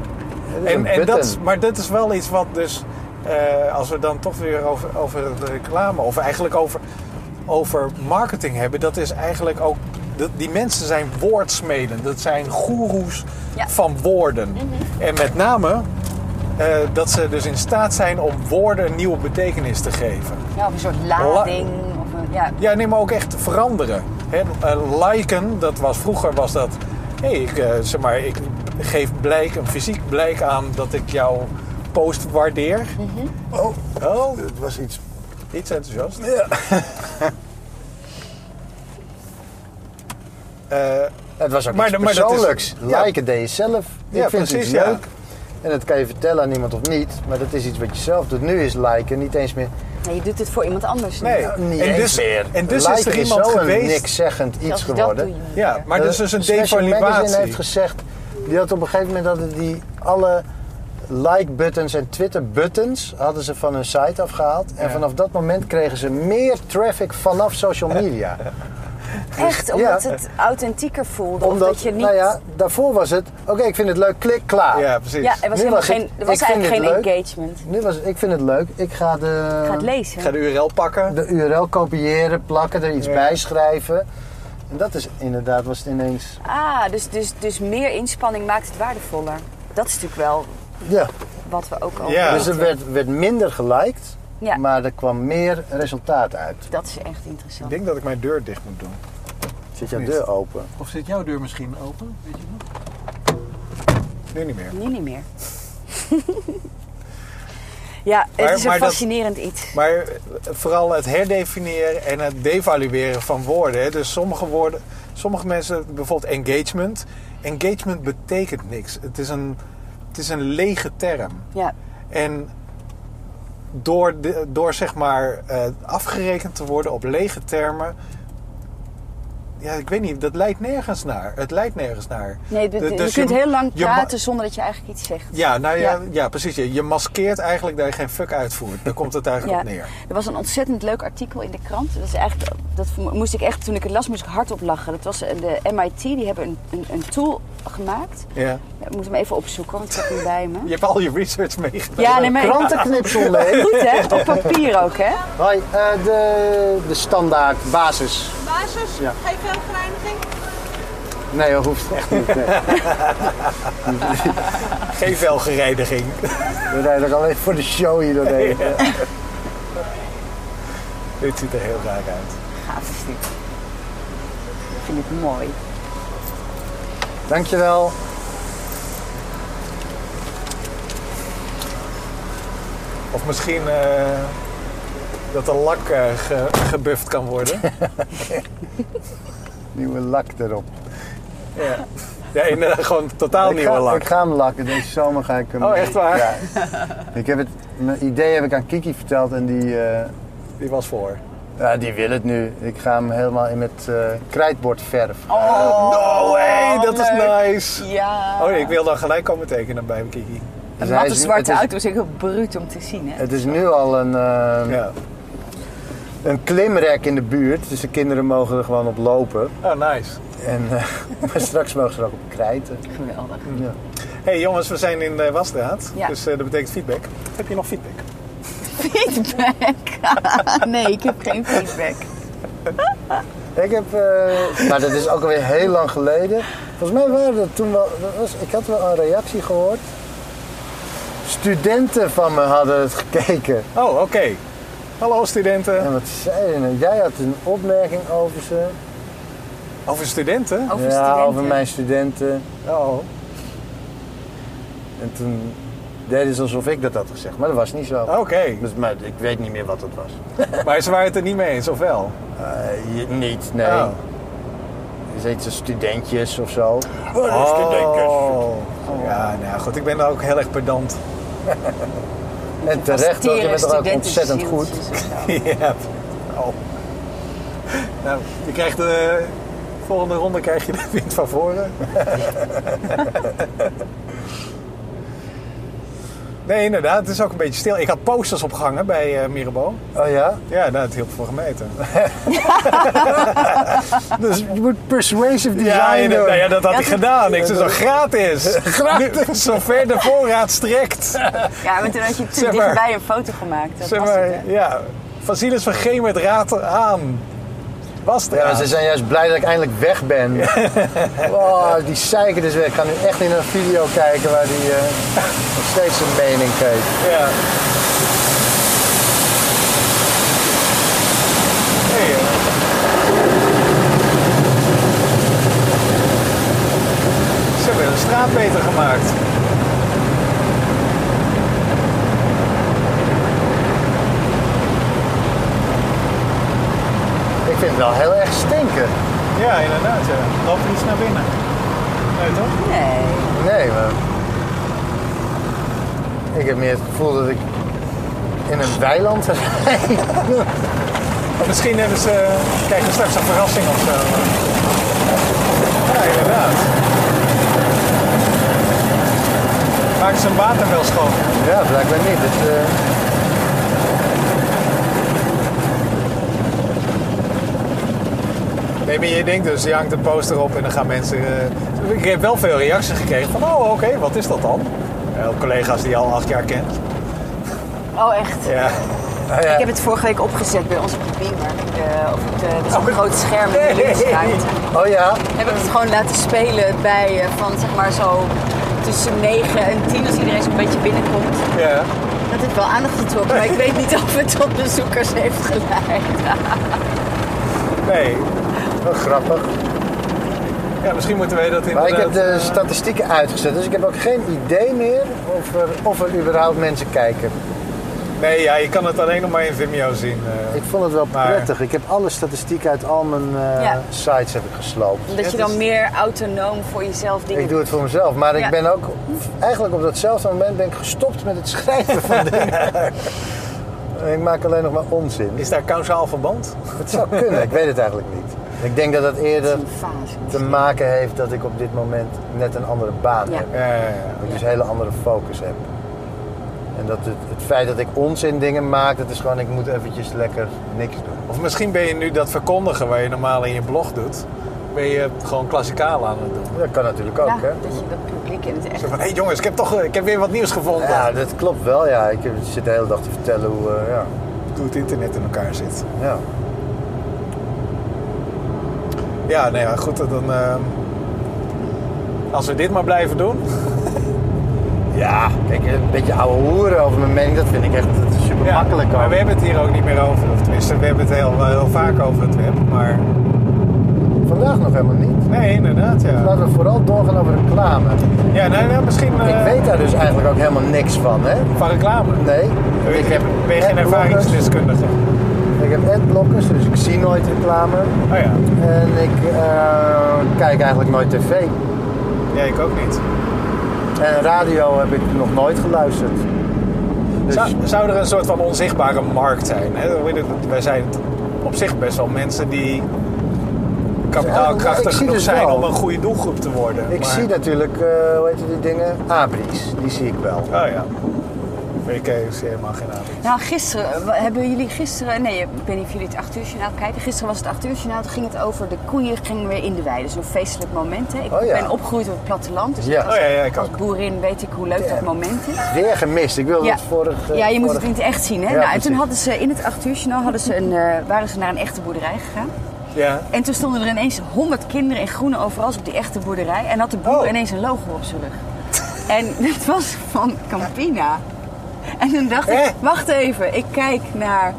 is En, een en dat, is- maar dat is wel iets wat dus... eh, als we dan toch weer over, over de reclame... of eigenlijk over, over marketing hebben... dat is eigenlijk ook... dat- die mensen zijn woordsmeden. Dat zijn goeroes Ja. van woorden. En met name... eh, dat ze dus in staat zijn om woorden een nieuwe betekenis te geven. Ja, of een soort lading. Of een, ja. Ja, nee, maar ook echt veranderen. Hè, eh, liken, dat was vroeger was dat. Hé, ik, eh, zeg maar, ik geef blijk, een fysiek blijk aan dat ik jouw post waardeer. Oh, Oh, het was iets... iets enthousiast. Ja. Eh, Het was ook Maar iets de- maar dat is- persoonlijks. ja. Liken deed je zelf. Ja, ik vind precies, het ja. leuk. En dat kan je vertellen aan iemand of niet. Maar dat is iets wat je zelf doet. Nu is liken niet eens meer... Nee, je doet het voor iemand anders. Nee. Ja, niet En eens dus- meer. en dus is er iemand zo geweest- een nikszeggend iets geworden. ja, maar dus is een devaluatie. heeft gezegd... Die had op een gegeven moment hadden die alle like-buttons en Twitter-buttons... hadden ze van hun site afgehaald. En Ja. vanaf dat moment kregen ze meer traffic vanaf social media. Echt, omdat Ja. het authentieker voelde. Omdat, of dat je niet... nou ja, daarvoor was het... Oké, ik vind het leuk, klik, klaar. Ja, precies. Ja, er was, Nu helemaal was het, geen, er was ik vind eigenlijk het geen leuk. engagement. Nu was het, ik vind het leuk. Ik ga de... Ga het lezen. Ik ga de URL pakken. de URL kopiëren, plakken, er iets Ja. bij schrijven. En dat is inderdaad, was het ineens... Ah, dus, dus, dus meer inspanning maakt het waardevoller. Dat is natuurlijk wel Ja, wat we ook al Ja. dus er werd, werd minder geliked, Ja, maar er kwam meer resultaat uit. dat is echt Ik interessant. denk dat ik mijn deur dicht moet doen. Zit jouw deur open? Of zit jouw deur misschien open? Weet je nog? Nu niet meer. Nu niet meer. ja, het Maar- is een dat- fascinerend iets. Maar eh, vooral het herdefiniëren en het devalueren van woorden. Hè. Dus sommige woorden, sommige mensen, bijvoorbeeld engagement. Engagement betekent niks. Het is een, het is een lege term. Ja, En door, de, door zeg maar eh, afgerekend te worden op lege termen. Ja, ik weet niet, dat leidt nergens naar. Het leidt nergens naar. nee, de- De- de- dus je kunt je- heel lang praten zonder dat je eigenlijk iets zegt. Ja, nou ja, Ja. ja. precies. Je, je maskeert eigenlijk dat je geen fuck uitvoert. Daar komt het eigenlijk Ja. op neer. Er was een ontzettend leuk artikel in de krant. Dat, is eigenlijk, dat moest ik echt, toen ik het las, moest ik hardop lachen. Dat was eh, de MIT, die hebben een, een, een tool gemaakt. Ja. Ja, ik moet hem even opzoeken, want ik heb hem bij me. Je hebt al je research meegedaan. Ja, nee, maar Krantenknipsel mee. goed hè, op papier ook hè. Hoi, eh, de, de standaard basis. Basis, Ja. geen velgereiniging. Nee, dat hoeft echt niet. Nee. Geen velgereiniging. We rijden ook alleen voor de show hier doorheen. Dit ziet er heel raar uit. Gaaf is dit. Ik vind het mooi. Dankjewel. Of misschien eh, dat de lak eh, ge, gebufft kan worden. Nieuwe lak erop. ja. ja, inderdaad, gewoon totaal ik, nieuwe ga, lak. ik ga hem lakken. Deze zomer ga ik hem... Oh, echt waar? Ja. Ik heb het, mijn idee heb ik aan Kiki verteld en die, eh, Die was voor. ja, die wil het nu. Ik ga hem helemaal in met eh, krijtbordverf. Oh, No way, dat is leuk. nice. Ja. Oh, nee, ik wil dan gelijk komen tekenen bij Kiki. Een matte is nu- zwarte het is- auto is echt heel bruut om te zien hè. Het is nu al een, eh, Ja. een klimrek in de buurt. Dus de kinderen mogen er gewoon op lopen. Oh, nice. En, eh, maar straks mogen ze er ook op krijten. Geweldig. Ja. hey, jongens, we zijn in de Wasstraat. Ja. Dus eh, dat betekent feedback. Heb je nog feedback? Feedback. nee, ik heb geen feedback. Ik heb, eh, maar dat is ook alweer heel lang geleden. Volgens mij waren er toen wel, dat was, ik had wel een reactie gehoord. Studenten van me hadden het gekeken. Oh, oké. Hallo studenten. En wat zeiden ze? Jij had een opmerking over ze. Over studenten? Over ja, studenten. over mijn studenten. Oh. En toen deden ze alsof ik dat had gezegd, maar dat was niet zo. Oké. Dus, maar ik weet niet meer wat het was. Maar ze waren het er niet mee eens, of wel? Eh, je- niet, nee. Oh. Je ze studentjes of zo. Oh. Ja, nou goed. Ik ben daar ook heel erg pedant. En terecht, want je bent toch ook ontzettend goed. ja. Oh. Nou, je krijgt de volgende ronde krijg je de wind van voren. Nee, inderdaad. Het is ook een beetje stil. Ik had posters opgehangen bij eh Mirabeau. Oh ja? Ja, nou, het hielp voor gemeten. Dus je moet persuasive design Ja, doen. nou ja, dat had Ja, ik gedaan. Ik zei zo, gratis. gratis. Zover de voorraad strekt. Ja, maar toen had je te Zeg maar. dichtbij een foto gemaakt. Dat Zeg maar, het, ja. Vasilis van Gemert raadt aan. Was er Ja, ze zijn juist blij dat ik eindelijk weg ben. Oh, die zeiken dus weg. Ik ga nu echt in een video kijken waar die eh, nog steeds zijn mening geeft. Ja. Hey. Ze hebben de straat beter gemaakt. Ik vind het wel heel erg stinken. Ja, inderdaad. Ja. Loopt er iets naar binnen? Nee, toch? Nee. Nee, maar... Ik heb meer het gevoel dat ik in een weiland rijd. Of misschien hebben ze, we straks een verrassing of zo. Ja, inderdaad. Ze een water wel schoon? Ja, blijkbaar niet. Eh, Nee, maar je denkt dus, je hangt een poster op en dan gaan mensen... eh, ik heb wel veel reacties gekregen van, oh oké, wat is dat dan? Ja, collega's die je al acht jaar kent. Oh, echt? Ja. nou ja, Ik heb het vorige week opgezet bij ons op de beamer. Uh, op het, uh, zo'n Oh, groot scherm in de. Oh ja? Heb ik het gewoon laten spelen bij eh, van zeg maar zo tussen 9 en 10 als iedereen zo'n beetje binnenkomt. ja. Dat heeft wel aandacht getrokken, maar ik weet niet of het tot bezoekers heeft geleid. Nee. Wel grappig. Ja, misschien moeten wij dat Maar inderdaad... ik heb de eh, statistieken uitgezet, dus ik heb ook geen idee meer of er, of er überhaupt mensen kijken. Nee, ja, je kan het alleen nog maar in Vimeo zien. eh. Ik vond het wel Maar- prettig. Ik heb alle statistieken uit al mijn eh, Ja. sites heb ik gesloopt. Dat je dan meer autonoom voor jezelf dingen Ik doe het voor mezelf, maar Ja. ik ben ook eigenlijk op datzelfde moment ben ik gestopt met het schrijven van dingen. ik maak alleen nog maar onzin. Is daar kausaal verband? Het zou kunnen, ik weet het eigenlijk niet. Ik denk dat het eerder te maken heeft dat ik op dit moment net een andere baan Ja. heb. Ja, ja, ja. Dat ik dus een hele andere focus heb. En dat het, het feit dat ik onzin dingen maak, dat is gewoon, ik moet eventjes lekker niks doen. Of misschien ben je nu dat verkondigen waar je normaal in je blog doet, ben je gewoon klassikaal aan het doen. Dat kan natuurlijk ook, Ja, hè? dat je dat publiek in het echt... Zo van, hé jongens, ik heb toch ik heb weer wat nieuws gevonden. Ja, dat klopt wel, ja. Ik zit de hele dag te vertellen hoe, eh, ja. Hoe het internet in elkaar zit. ja. Ja, nee, maar goed, dan... eh, als we dit maar blijven doen. Ja, kijk, een beetje ouwe hoeren over mijn mening, dat vind ik echt super Ja, makkelijk. maar we hebben het hier ook niet meer over. Of tenminste, we hebben het heel, heel vaak over het web. Maar Vandaag nog helemaal niet. nee, inderdaad, ja. Laten we vooral doorgaan over reclame. Ja, nee, nee misschien eh, Ik weet daar dus eigenlijk ook helemaal niks van, hè? van reclame. Nee. Ik heb, ben je geen ervaringsdeskundige? Ik heb adblockers, dus ik zie nooit reclame. Oh ja, En ik eh, kijk eigenlijk nooit tv. ja, ik ook niet. En radio heb ik nog nooit geluisterd. Dus Zou, zou er een soort van onzichtbare markt zijn? Hè? Wij zijn op zich best wel mensen die kapitaalkrachtig genoeg dus zijn wel. om een goede doelgroep te worden. ik Maar- zie natuurlijk, eh, hoe heet die dingen? Abris, die zie ik wel. Oh ja. Ik eh, zie helemaal geen. Nou, gisteren, eh, hebben jullie gisteren, nee, ik weet niet of jullie het 8 uur journaal kijken. Gisteren was het 8 uur journaal, toen ging het over de koeien gingen weer in de wei. Dus een feestelijk moment. Hè. Ik Oh ja. ben opgegroeid op het platteland, dus Ja. als, Oh ja, ja, ik als boerin weet ik hoe leuk dat moment is. Weer gemist, ik wilde het vorige... Ja, je moet het het echt zien. Hè? Nou, en toen hadden ze in het 8 uur journaal hadden ze een, eh, waren ze naar een echte boerderij gegaan. Ja. En toen stonden er ineens 100 kinderen in groene overals op die echte boerderij. En had de boer Oh. ineens een logo op zijn rug. En het was van Campina. En toen dacht Eh? ik, wacht even, ik kijk naar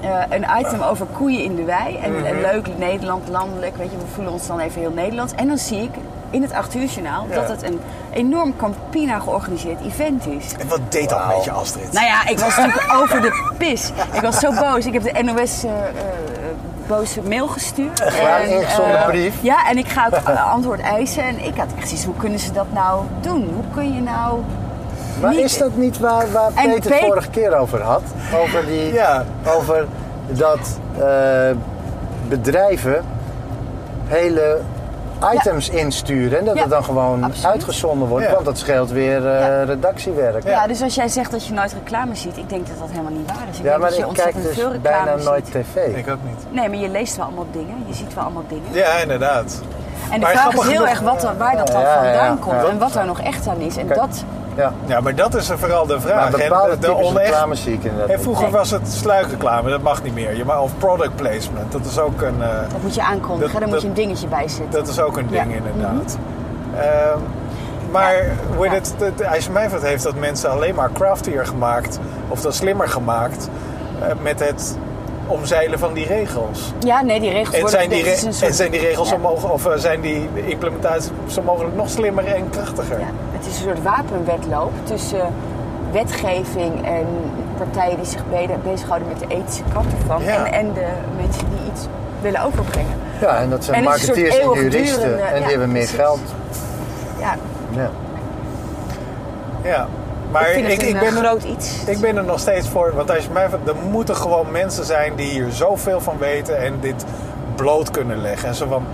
eh, een item over koeien in de wei. En, en leuk, Nederland, landelijk, weet je, we voelen ons dan even heel Nederlands. En dan zie ik in het 8 uur journaal Ja. dat het een enorm Campina georganiseerd event is. En wat deed dat met je, Astrid? Nou ja, ik was natuurlijk over de pis. Ik was zo boos. Ik heb de NOS eh, eh, boze mail gestuurd. Waar En, ingezonden eh, brief. Ja, en ik ga ook eh, antwoord eisen. En ik had echt zoiets, hoe kunnen ze dat nou doen? Hoe kun je nou... Maar niet- is dat niet waar, waar En Peter het Pe- vorige keer over had? Over, die, Ja. over dat eh, bedrijven hele items insturen en dat Ja, het dan gewoon absoluut. uitgezonden wordt, Ja. want dat scheelt weer eh, Ja. redactiewerk. Ja. dus als jij zegt dat je nooit reclame ziet, ik denk dat dat helemaal niet waar is. Ik Ja, denk maar dat je ik kijk ontzettend dus veel bijna nooit tv. Ik ook niet. Nee, maar je leest wel allemaal dingen. Je ziet wel allemaal dingen. Ja, inderdaad. En de Maar vraag is heel genoeg- erg wat, er- waar dat dan vandaan ja, komt. ja. En wat daar nog echt aan is. En Kijk. dat... Ja. Ja, maar dat is vooral de vraag. Maar hè. bepaalde de, onecht- reclame zie ik inderdaad niet. vroeger was het sluikreclame, dat mag niet meer. Je mag, of product placement, dat is ook een, eh, Dat moet je aankondigen, Dat- daar moet dat- je een dingetje bij zetten. dat is ook een ding Ja. inderdaad. Ehm, maar hoe heet het, IJsselmijnvat heeft dat mensen alleen maar craftier gemaakt, of dan slimmer gemaakt, eh, met het omzeilen van die regels. Ja, nee, die regels En worden zijn die, re- soort- en zijn die regels Ja. mogelijk, of eh, zijn die implementaties zo mogelijk nog slimmer en krachtiger? Ja, het is een soort wapenwedloop tussen wetgeving en partijen die zich be- bezighouden met de ethische kant ervan. Ja. En, en de mensen die iets willen overbrengen. Ja, en dat zijn En marketeers en juristen. En die hebben meer geld. Ja, Ja. Maar ik vind ik, het ik, een ben eh, er, groot iets. ik ben er nog steeds voor. Want als je mij vraagt, er moeten gewoon mensen zijn die hier zoveel van weten en dit bloot kunnen leggen. En zo van,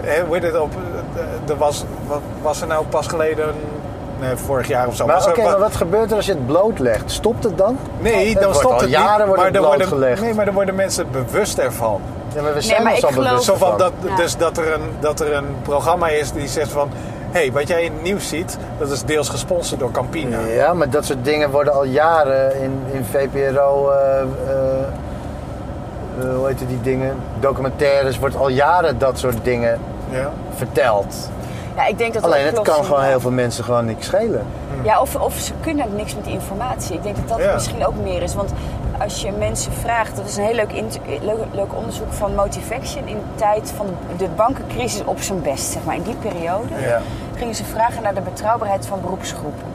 hè, hoe heet het op, eh, er was, wat was er nou pas geleden, nee, vorig jaar of zo. Maar oké, er, maar wat gebeurt er als je het blootlegt? Stopt het dan? Nee, Het dan wordt stopt al het jaren niet. wordt het er worden, blootgelegd. nee, maar er worden mensen bewust ervan. Ja, maar we zijn maar ons ik al bewust Zo van van. dat, Ja. Dus dat er, een, dat er een programma is die zegt van... Hé, hey, wat jij in het nieuws ziet, dat is deels gesponsord door Campina. Ja, maar dat soort dingen worden al jaren in, in VPRO... eh, eh, eh, hoe heet die dingen? Documentaires wordt al jaren dat soort dingen Ja. verteld. Ja, ik denk dat Alleen het kan gewoon heel veel mensen gewoon niks schelen. Ja, of, of ze kunnen niks met die informatie. Ik denk dat dat Ja. misschien ook meer is. Want als je mensen vraagt, dat is een heel leuk, leuk, leuk onderzoek van Motivaction in de tijd van de, de bankencrisis op zijn best, zeg maar. In die periode Ja. gingen ze vragen naar de betrouwbaarheid van beroepsgroepen.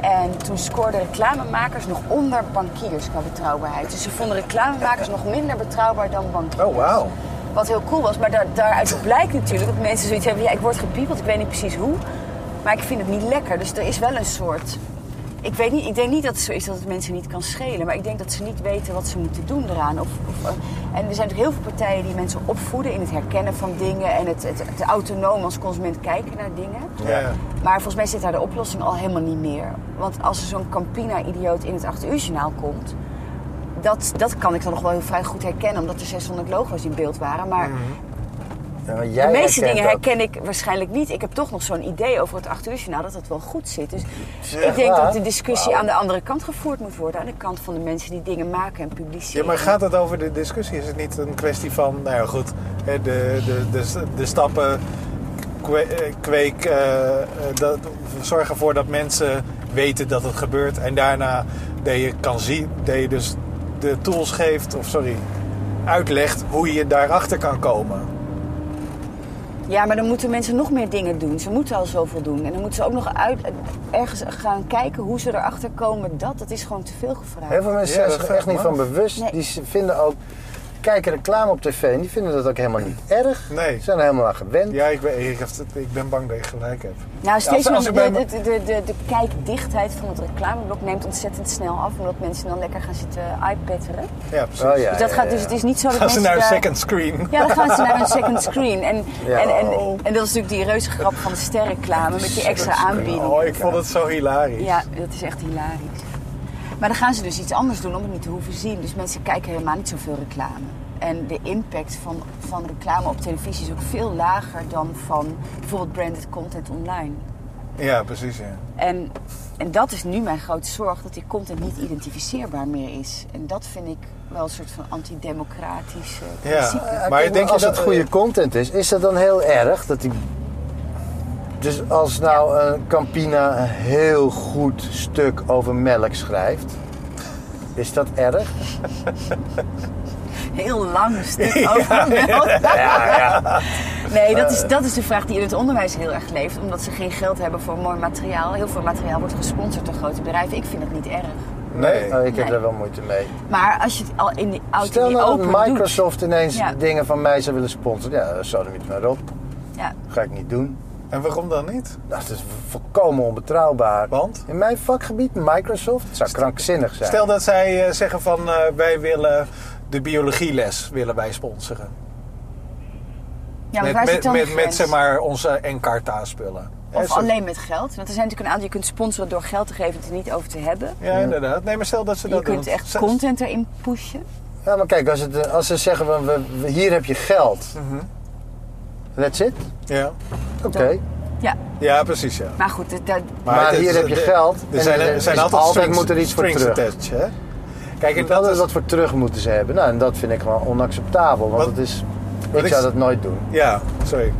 En toen scoorden reclamemakers nog onder bankiers qua betrouwbaarheid. Dus ze vonden reclamemakers nog minder betrouwbaar dan bankiers. Oh, wauw. Wat heel cool was. Maar daar, daaruit blijkt natuurlijk dat mensen zoiets hebben. Ja, ik word gepiepeld, ik weet niet precies hoe. Maar ik vind het niet lekker. Dus er is wel een soort... Ik, weet niet, ik denk niet dat het zo is dat het mensen niet kan schelen. Maar ik denk dat ze niet weten wat ze moeten doen eraan. Of, of, eh, en er zijn natuurlijk heel veel partijen die mensen opvoeden in het herkennen van dingen. En het, het, het autonoom als consument kijken naar dingen. Ja. Maar volgens mij zit daar de oplossing al helemaal niet meer. Want als er zo'n Campina-idioot in het 8 uur journaal komt... Dat, dat kan ik dan nog wel heel vrij goed herkennen, omdat er 600 logo's in beeld waren. Maar Ja, jij de meeste dingen dat. herken ik waarschijnlijk niet. Ik heb toch nog zo'n idee over het 8 uur journaal dat het wel goed zit. Dus ik denk waar? dat de discussie aan de andere kant gevoerd moet worden. Aan de kant van de mensen die dingen maken en publiceren. Ja, maar gaat het over de discussie? Is het niet een kwestie van, nou ja goed, de, de, de, de stappen, eh, kweek, eh, dat, zorg ervoor dat mensen weten dat het gebeurt. En daarna dat je kan zien, dat je dus de tools geeft, of sorry, uitlegt hoe je daarachter kan komen. Ja, maar dan moeten mensen nog meer dingen doen. Ze moeten al zoveel doen. En dan moeten ze ook nog uit, ergens gaan kijken hoe ze erachter komen dat. Dat is gewoon te veel gevraagd. Heel veel mensen Ja, zijn zich echt niet van bewust. Nee. Die vinden ook, kijken reclame op tv en die vinden dat ook helemaal niet erg. Nee. Ze zijn er helemaal aan gewend. Ja, ik ben, ik, heb- ik ben bang dat je gelijk hebt. Nou, steeds als- als meer ik de, de, de, de, de kijkdichtheid van het reclameblok neemt ontzettend snel af. Omdat mensen dan lekker gaan zitten iPadderen. Ja, precies. Oh ja, Dus, dat ja, gaat, ja. dus het is niet zo dat Gaan ze naar een second screen? Ja, dan gaan ze naar een second screen. En, Ja. en, en, en dat is natuurlijk die reuze grap van de sterreclame met die extra aanbieding. Oh, ik vond het zo hilarisch. Ja, dat is echt hilarisch. Maar dan gaan ze dus iets anders doen om het niet te hoeven zien. Dus mensen kijken helemaal niet zoveel reclame. En de impact van, van reclame op televisie is ook veel lager dan van bijvoorbeeld branded content online. Ja, precies. Ja. En, en dat is nu mijn grote zorg, dat die content niet identificeerbaar meer is. En dat vind ik wel een soort van antidemocratisch eh, Ja. principe. Ja, Maar kijk, denk je als dat- het goede content is, is dat dan heel erg dat die. Dus als nou een Campina een heel goed stuk over melk schrijft, is dat erg? Heel lang stuk over melk. Nee, dat is, dat is de vraag die in het onderwijs heel erg leeft. Omdat ze geen geld hebben voor mooi materiaal. Heel veel materiaal wordt gesponsord door grote bedrijven. Ik vind dat niet erg. Nee. Ik heb Nee. daar wel moeite mee. Maar als je het al in die auto Stel die nou open dat Microsoft ineens Ja. dingen van mij zou willen sponsoren. Ja, zo dan niet maar op. Ja. Ga ik niet doen. En waarom dan niet? Nou, Dat is volkomen onbetrouwbaar. Want? In mijn vakgebied, Microsoft, het zou krankzinnig zijn. Stel dat zij eh, zeggen van eh, wij willen de biologieles willen wij sponsoren. ja, maar met, waar zit met, dan met, met zeg maar onze Encarta spullen. Hè, Of alleen met geld. Want er zijn natuurlijk een aantal, je kunt sponsoren door geld te geven en het er niet over te hebben. Ja, inderdaad. Nee, maar stel dat ze Je dat kunt doen. echt content erin pushen. Ja, maar kijk, als, het, eh, als ze zeggen van we, we- hier heb je geld. Mhm. That's it. Ja. Oké. Ja, ja, precies ja. maar goed, dat, dat- Maar hier is- heb je de- geld Er en zijn, er er zijn altijd, altijd strings, moet er iets voor terug. attached, hè? Kijk, en dat dat is... wat voor terug moeten ze hebben. Nou, en dat vind ik gewoon onacceptabel. Want Wat- het is, wat ik is- zou dat nooit doen. Ja, sorry.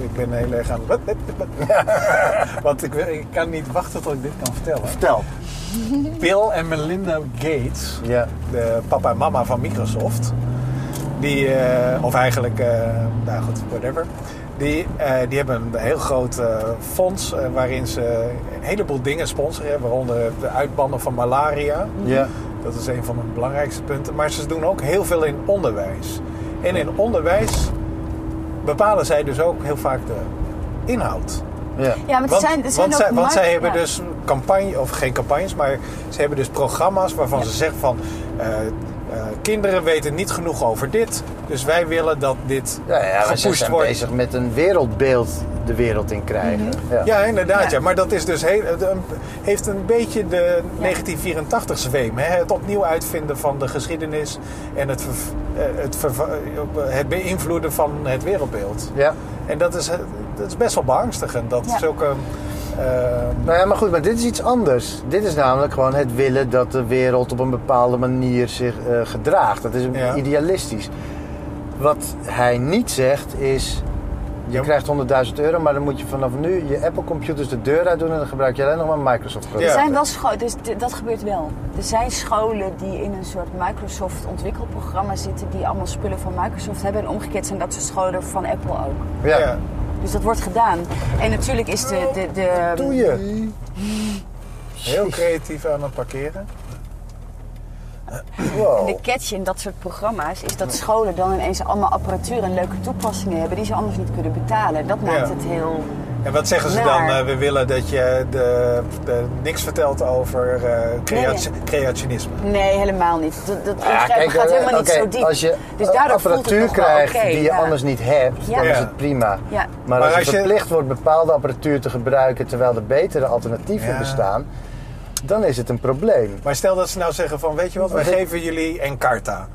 Ik ben heel erg aan... Wat? Want ik, ik kan niet wachten tot ik dit kan vertellen. Vertel. Bill en Melinda Gates, Ja. de papa en mama van Microsoft, die, eh, of eigenlijk, eh, nou goed, whatever, die, eh, die hebben een heel groot fonds eh, waarin ze een heleboel dingen sponsoren, waaronder de uitbannen van malaria. Ja. Dat is een van de belangrijkste punten. Maar ze doen ook heel veel in onderwijs. En in onderwijs bepalen zij dus ook heel vaak de inhoud. Ja. Ja, maar er zijn, er zijn want, ook zij, want zij hebben ja. dus campagne, of geen campagnes, maar ze hebben dus programma's waarvan ze zeggen van eh, eh, kinderen weten niet genoeg over dit, dus wij willen dat dit Ja, ja, gepusht zijn wordt. bezig met een wereldbeeld de wereld in krijgen. Mhm. ja. Ja, inderdaad. Ja. Ja. Maar dat is dus heel, heeft een beetje de 1984 zweem. Hè? Het opnieuw uitvinden van de geschiedenis en het, ver- eh, het, beïnvloeden van het wereldbeeld. Ja. En dat is, dat is best wel beangstigend. Dat Ja. zulke. Eh, Nou ja, maar goed, maar dit is iets anders. Dit is namelijk gewoon het willen dat de wereld op een bepaalde manier zich eh, gedraagt. Dat is Ja. idealistisch. Wat hij niet zegt is, je Ja. krijgt 100.000 euro, maar dan moet je vanaf nu je Apple computers de deur uit doen en dan gebruik je alleen nog maar Microsoft Ja. Er zijn wel scholen, dus dat gebeurt wel. Er zijn scholen die in een soort Microsoft ontwikkelprogramma zitten, die allemaal spullen van Microsoft hebben. En omgekeerd zijn dat soort scholen van Apple ook. Ja. ja. Dus dat wordt gedaan. En natuurlijk is de. de, de Doe je. Heel creatief aan het parkeren. Wow. De catch in dat soort programma's is dat scholen dan ineens allemaal apparatuur en leuke toepassingen hebben die ze anders niet kunnen betalen. Dat maakt Ja. het heel. En wat zeggen ze Naar. dan? Eh, we willen dat je de, de, niks vertelt over eh, creati- Nee. creationisme. Nee, helemaal niet. Dat, dat ja, gaat eh, helemaal niet zo diep. Als je dus apparatuur krijgt die je ja. anders niet hebt, Ja. dan is het prima. Ja. Maar, Maar als, als je verplicht wordt bepaalde apparatuur te gebruiken terwijl er betere alternatieven Ja. bestaan, dan is het een probleem. Maar stel dat ze nou zeggen van, weet je wat, wij geven jullie Encarta.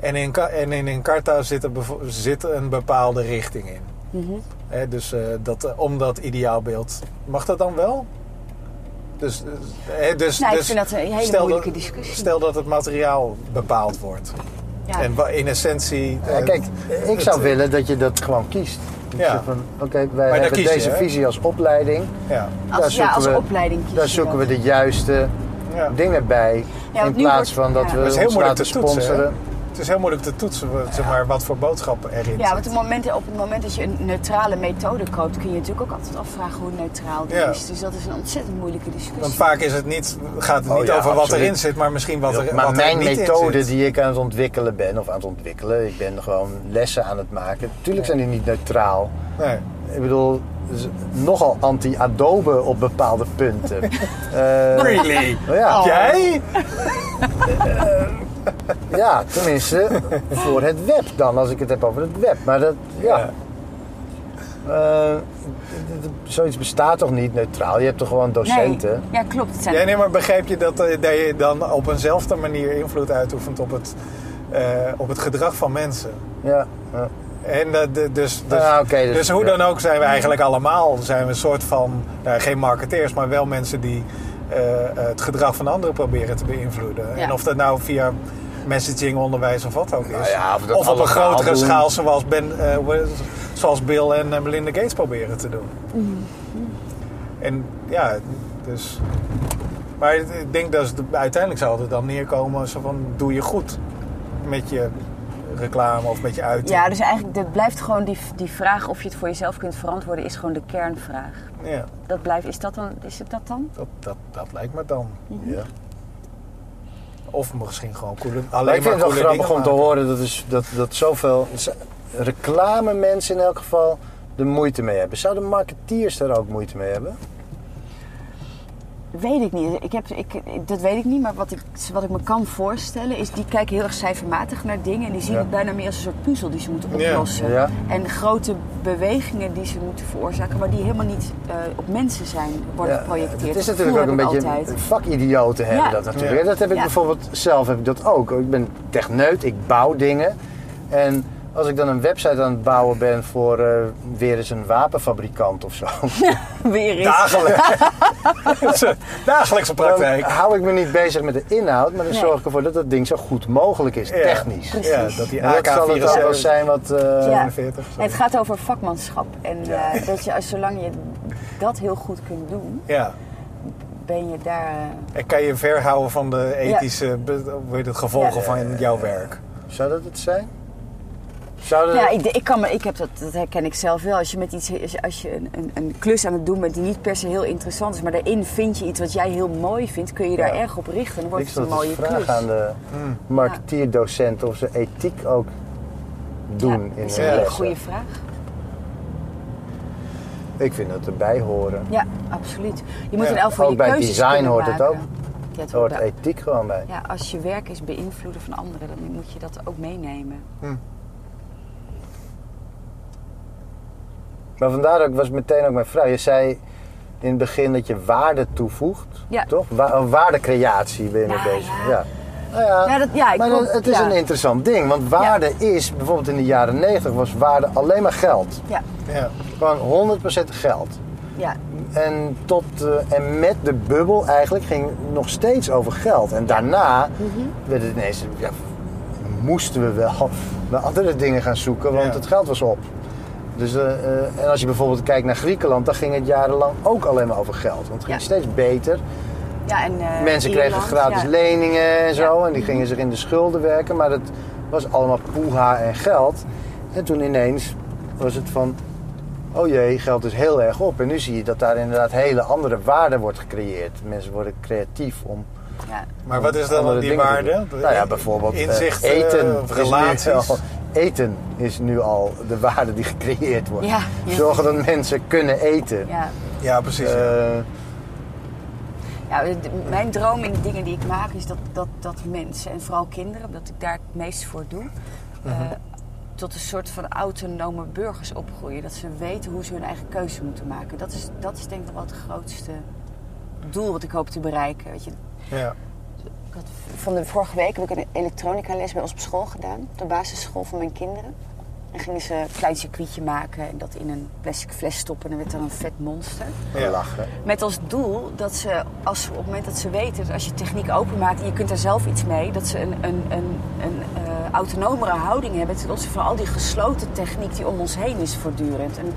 En in, en in Encarta zit, er zit een bepaalde richting in. Mhm. Dus eh, dat, eh, om dat ideaalbeeld, mag dat dan wel? Dus, eh, dus, Nou, ik dus vind dat een hele stel moeilijke dat- discussie. Stel dat het materiaal bepaald wordt. Ja. En in essentie... Ja, eh, kijk, ik zou het- willen dat je dat gewoon kiest. Dat je Ja. van, Oké, wij daar hebben je, deze visie als opleiding. Ja. Daar Als, ja, zoeken als we- opleiding Daar zoeken we de juiste Ja. dingen bij. Ja, in plaats wordt- van dat ja. we ons laten sponsoren. Het is heel moeilijk te toetsen zeg maar, wat voor boodschappen erin Ja, want zitten. op het, moment, op het moment dat je een neutrale methode koopt, kun je natuurlijk ook altijd afvragen hoe neutraal die Ja. is. Dus dat is een ontzettend moeilijke discussie. Want vaak is het niet, gaat het Oh niet ja, over wat erin zit, maar misschien wat er, maar wat er mijn niet in methode zit. die ik aan het ontwikkelen ben, of aan het ontwikkelen, ik ben gewoon lessen aan het maken. Tuurlijk zijn die niet neutraal. Nee. Ik bedoel, nogal anti-Adobe op bepaalde punten. Eh, Really? ja, Jij? ja, tenminste voor het web dan, als ik het heb over het web. Maar dat, ja. Eh, zoiets bestaat toch niet neutraal? Je hebt toch gewoon docenten? Nee. Ja, klopt. Het zijn Ja, nee, maar begrijp je dat, eh, dat je dan op eenzelfde manier invloed uitoefent op het, eh, op het gedrag van mensen? Ja. ja. En dat, de- dus, dus, Ah, oké, dus- dus hoe dan ook zijn we eigenlijk allemaal zijn we een soort van, nou, geen marketeers, maar wel mensen die eh, het gedrag van anderen proberen te beïnvloeden. Ja. En of dat nou via messaging, onderwijs of wat ook is. Nou ja, of we dat of op een grotere doen. schaal zoals, ben, eh, zoals Bill en eh, Melinda Gates proberen te doen. En ja, dus... Maar ik denk dat het, uiteindelijk zal het dan neerkomen zo van, doe je goed met je reclame of met je uiting. Ja, dus eigenlijk blijft gewoon die, die vraag of je het voor jezelf kunt verantwoorden, is gewoon de kernvraag. Ja, Dat blijft, is, dat dan, is het dat dan? dat, dat, dat lijkt me dan. Ja. Of misschien gewoon coole, Maar alleen ik vind maar het wel grappig om te horen dat, is, dat, dat zoveel reclame mensen in elk geval er moeite mee hebben. Zouden marketeers daar ook moeite mee hebben? Weet ik niet. Ik heb, ik, dat weet ik niet, maar wat ik, wat ik me kan voorstellen is, die kijken heel erg cijfermatig naar dingen en die zien Ja. het bijna meer als een soort puzzel die ze moeten oplossen. Ja. En grote bewegingen die ze moeten veroorzaken, maar die helemaal niet eh, op mensen zijn, worden Ja, geprojecteerd. Het is Dat natuurlijk ook een beetje altijd. vakidioten hebben Ja. dat natuurlijk. Ja. Dat heb ik Ja. bijvoorbeeld zelf heb ik dat ook. Ik ben techneut, ik bouw dingen. En als ik dan een website aan het bouwen ben voor eh, weer eens een wapenfabrikant of zo. Weer eens. Dagelijks. Dagelijkse praktijk. Dan hou ik me niet bezig met de inhoud, maar dan Nee. zorg ik ervoor dat dat ding zo goed mogelijk is, Ja. technisch. Ja, dat die En dat zal het wel AK-74 zijn wat... eh, Ja. 47. zo. Het gaat over vakmanschap. En eh, dat je, als, zolang je dat heel goed kunt doen, Ja. ben je daar... eh, En kan je verhouden van de ethische be- hoe heet het, gevolgen Ja. van jouw werk. Zou dat het zijn? Ja, ik, ik, kan me, ik heb dat, dat herken ik zelf wel. Als je, met iets, als je, als je een, een, een klus aan het doen bent die niet per se heel interessant is, maar daarin vind je iets wat jij heel mooi vindt, kun je daar Ja. erg op richten. Dan ik wordt het een mooie klus. aan de Hmm. marketeerdocent of ze ethiek ook doen ja, in dat is een hele lessen. goede vraag. Ik vind dat erbij horen. Ja, absoluut. Je moet Ja, in elk geval ook je bij keuzes design hoort het ook. Ja, het hoort ethiek gewoon bij. ja, als je werk is beïnvloeden van anderen, dan moet je dat ook meenemen. Maar vandaar ook was meteen ook mijn vraag. Je zei in het begin dat je waarde toevoegt, Ja. toch? Wa een waardecreatie ben je mee Ja, bezig. ja. Ja. Nou ja, Ja, dat- ja, ik maar het is ja. een interessant ding. Want waarde is, bijvoorbeeld in de jaren 90 was waarde alleen maar geld. Ja, Ja. Gewoon 100% geld. ja, En, tot, eh, en met de bubbel eigenlijk ging het nog steeds over geld. En daarna Mhm. werd het ineens, ja, moesten we wel naar andere dingen gaan zoeken, want Ja. het geld was op. Dus, eh, eh, en als je bijvoorbeeld kijkt naar Griekenland, dan ging het jarenlang ook alleen maar over geld. Want het ging Ja. steeds beter. ja. En, eh, Mensen kregen Ierland, gratis ja. leningen en zo. Ja. En die gingen zich in de schulden werken. Maar het was allemaal poeha en geld. En toen ineens was het van... Oh jee, geld is heel erg op. En nu zie je dat daar inderdaad hele andere waarde wordt gecreëerd. Mensen worden creatief om... Ja. Maar wat is dan die waarde? Nou ja, bijvoorbeeld Inzicht, eten. relaties. Eten is nu al de waarde die gecreëerd wordt. Ja, ja. Zorgen dat mensen kunnen eten. Ja. Ja, precies. ja. Eh, Ja, mijn droom in de dingen die ik maak is dat, dat, dat mensen, en vooral kinderen, dat ik daar het meest voor doe, eh, tot een soort van autonome burgers opgroeien. Dat ze weten hoe ze hun eigen keuze moeten maken. Dat is, dat is denk ik nog wel het grootste doel wat ik hoop te bereiken. Weet je, ja. Had, van de vorige week heb ik een elektronica les bij ons op school gedaan. Op de basisschool van mijn kinderen. En gingen ze een klein circuitje maken en dat in een plastic fles stoppen. En dan werd dan een vet monster. Ja. Lachen. Met als doel dat ze, als, op het moment dat ze weten, dat als je techniek openmaakt en je kunt er zelf iets mee, dat ze een, een, een, een eh, autonomere houding hebben ten opzichte van al die gesloten techniek die om ons heen is voortdurend. En,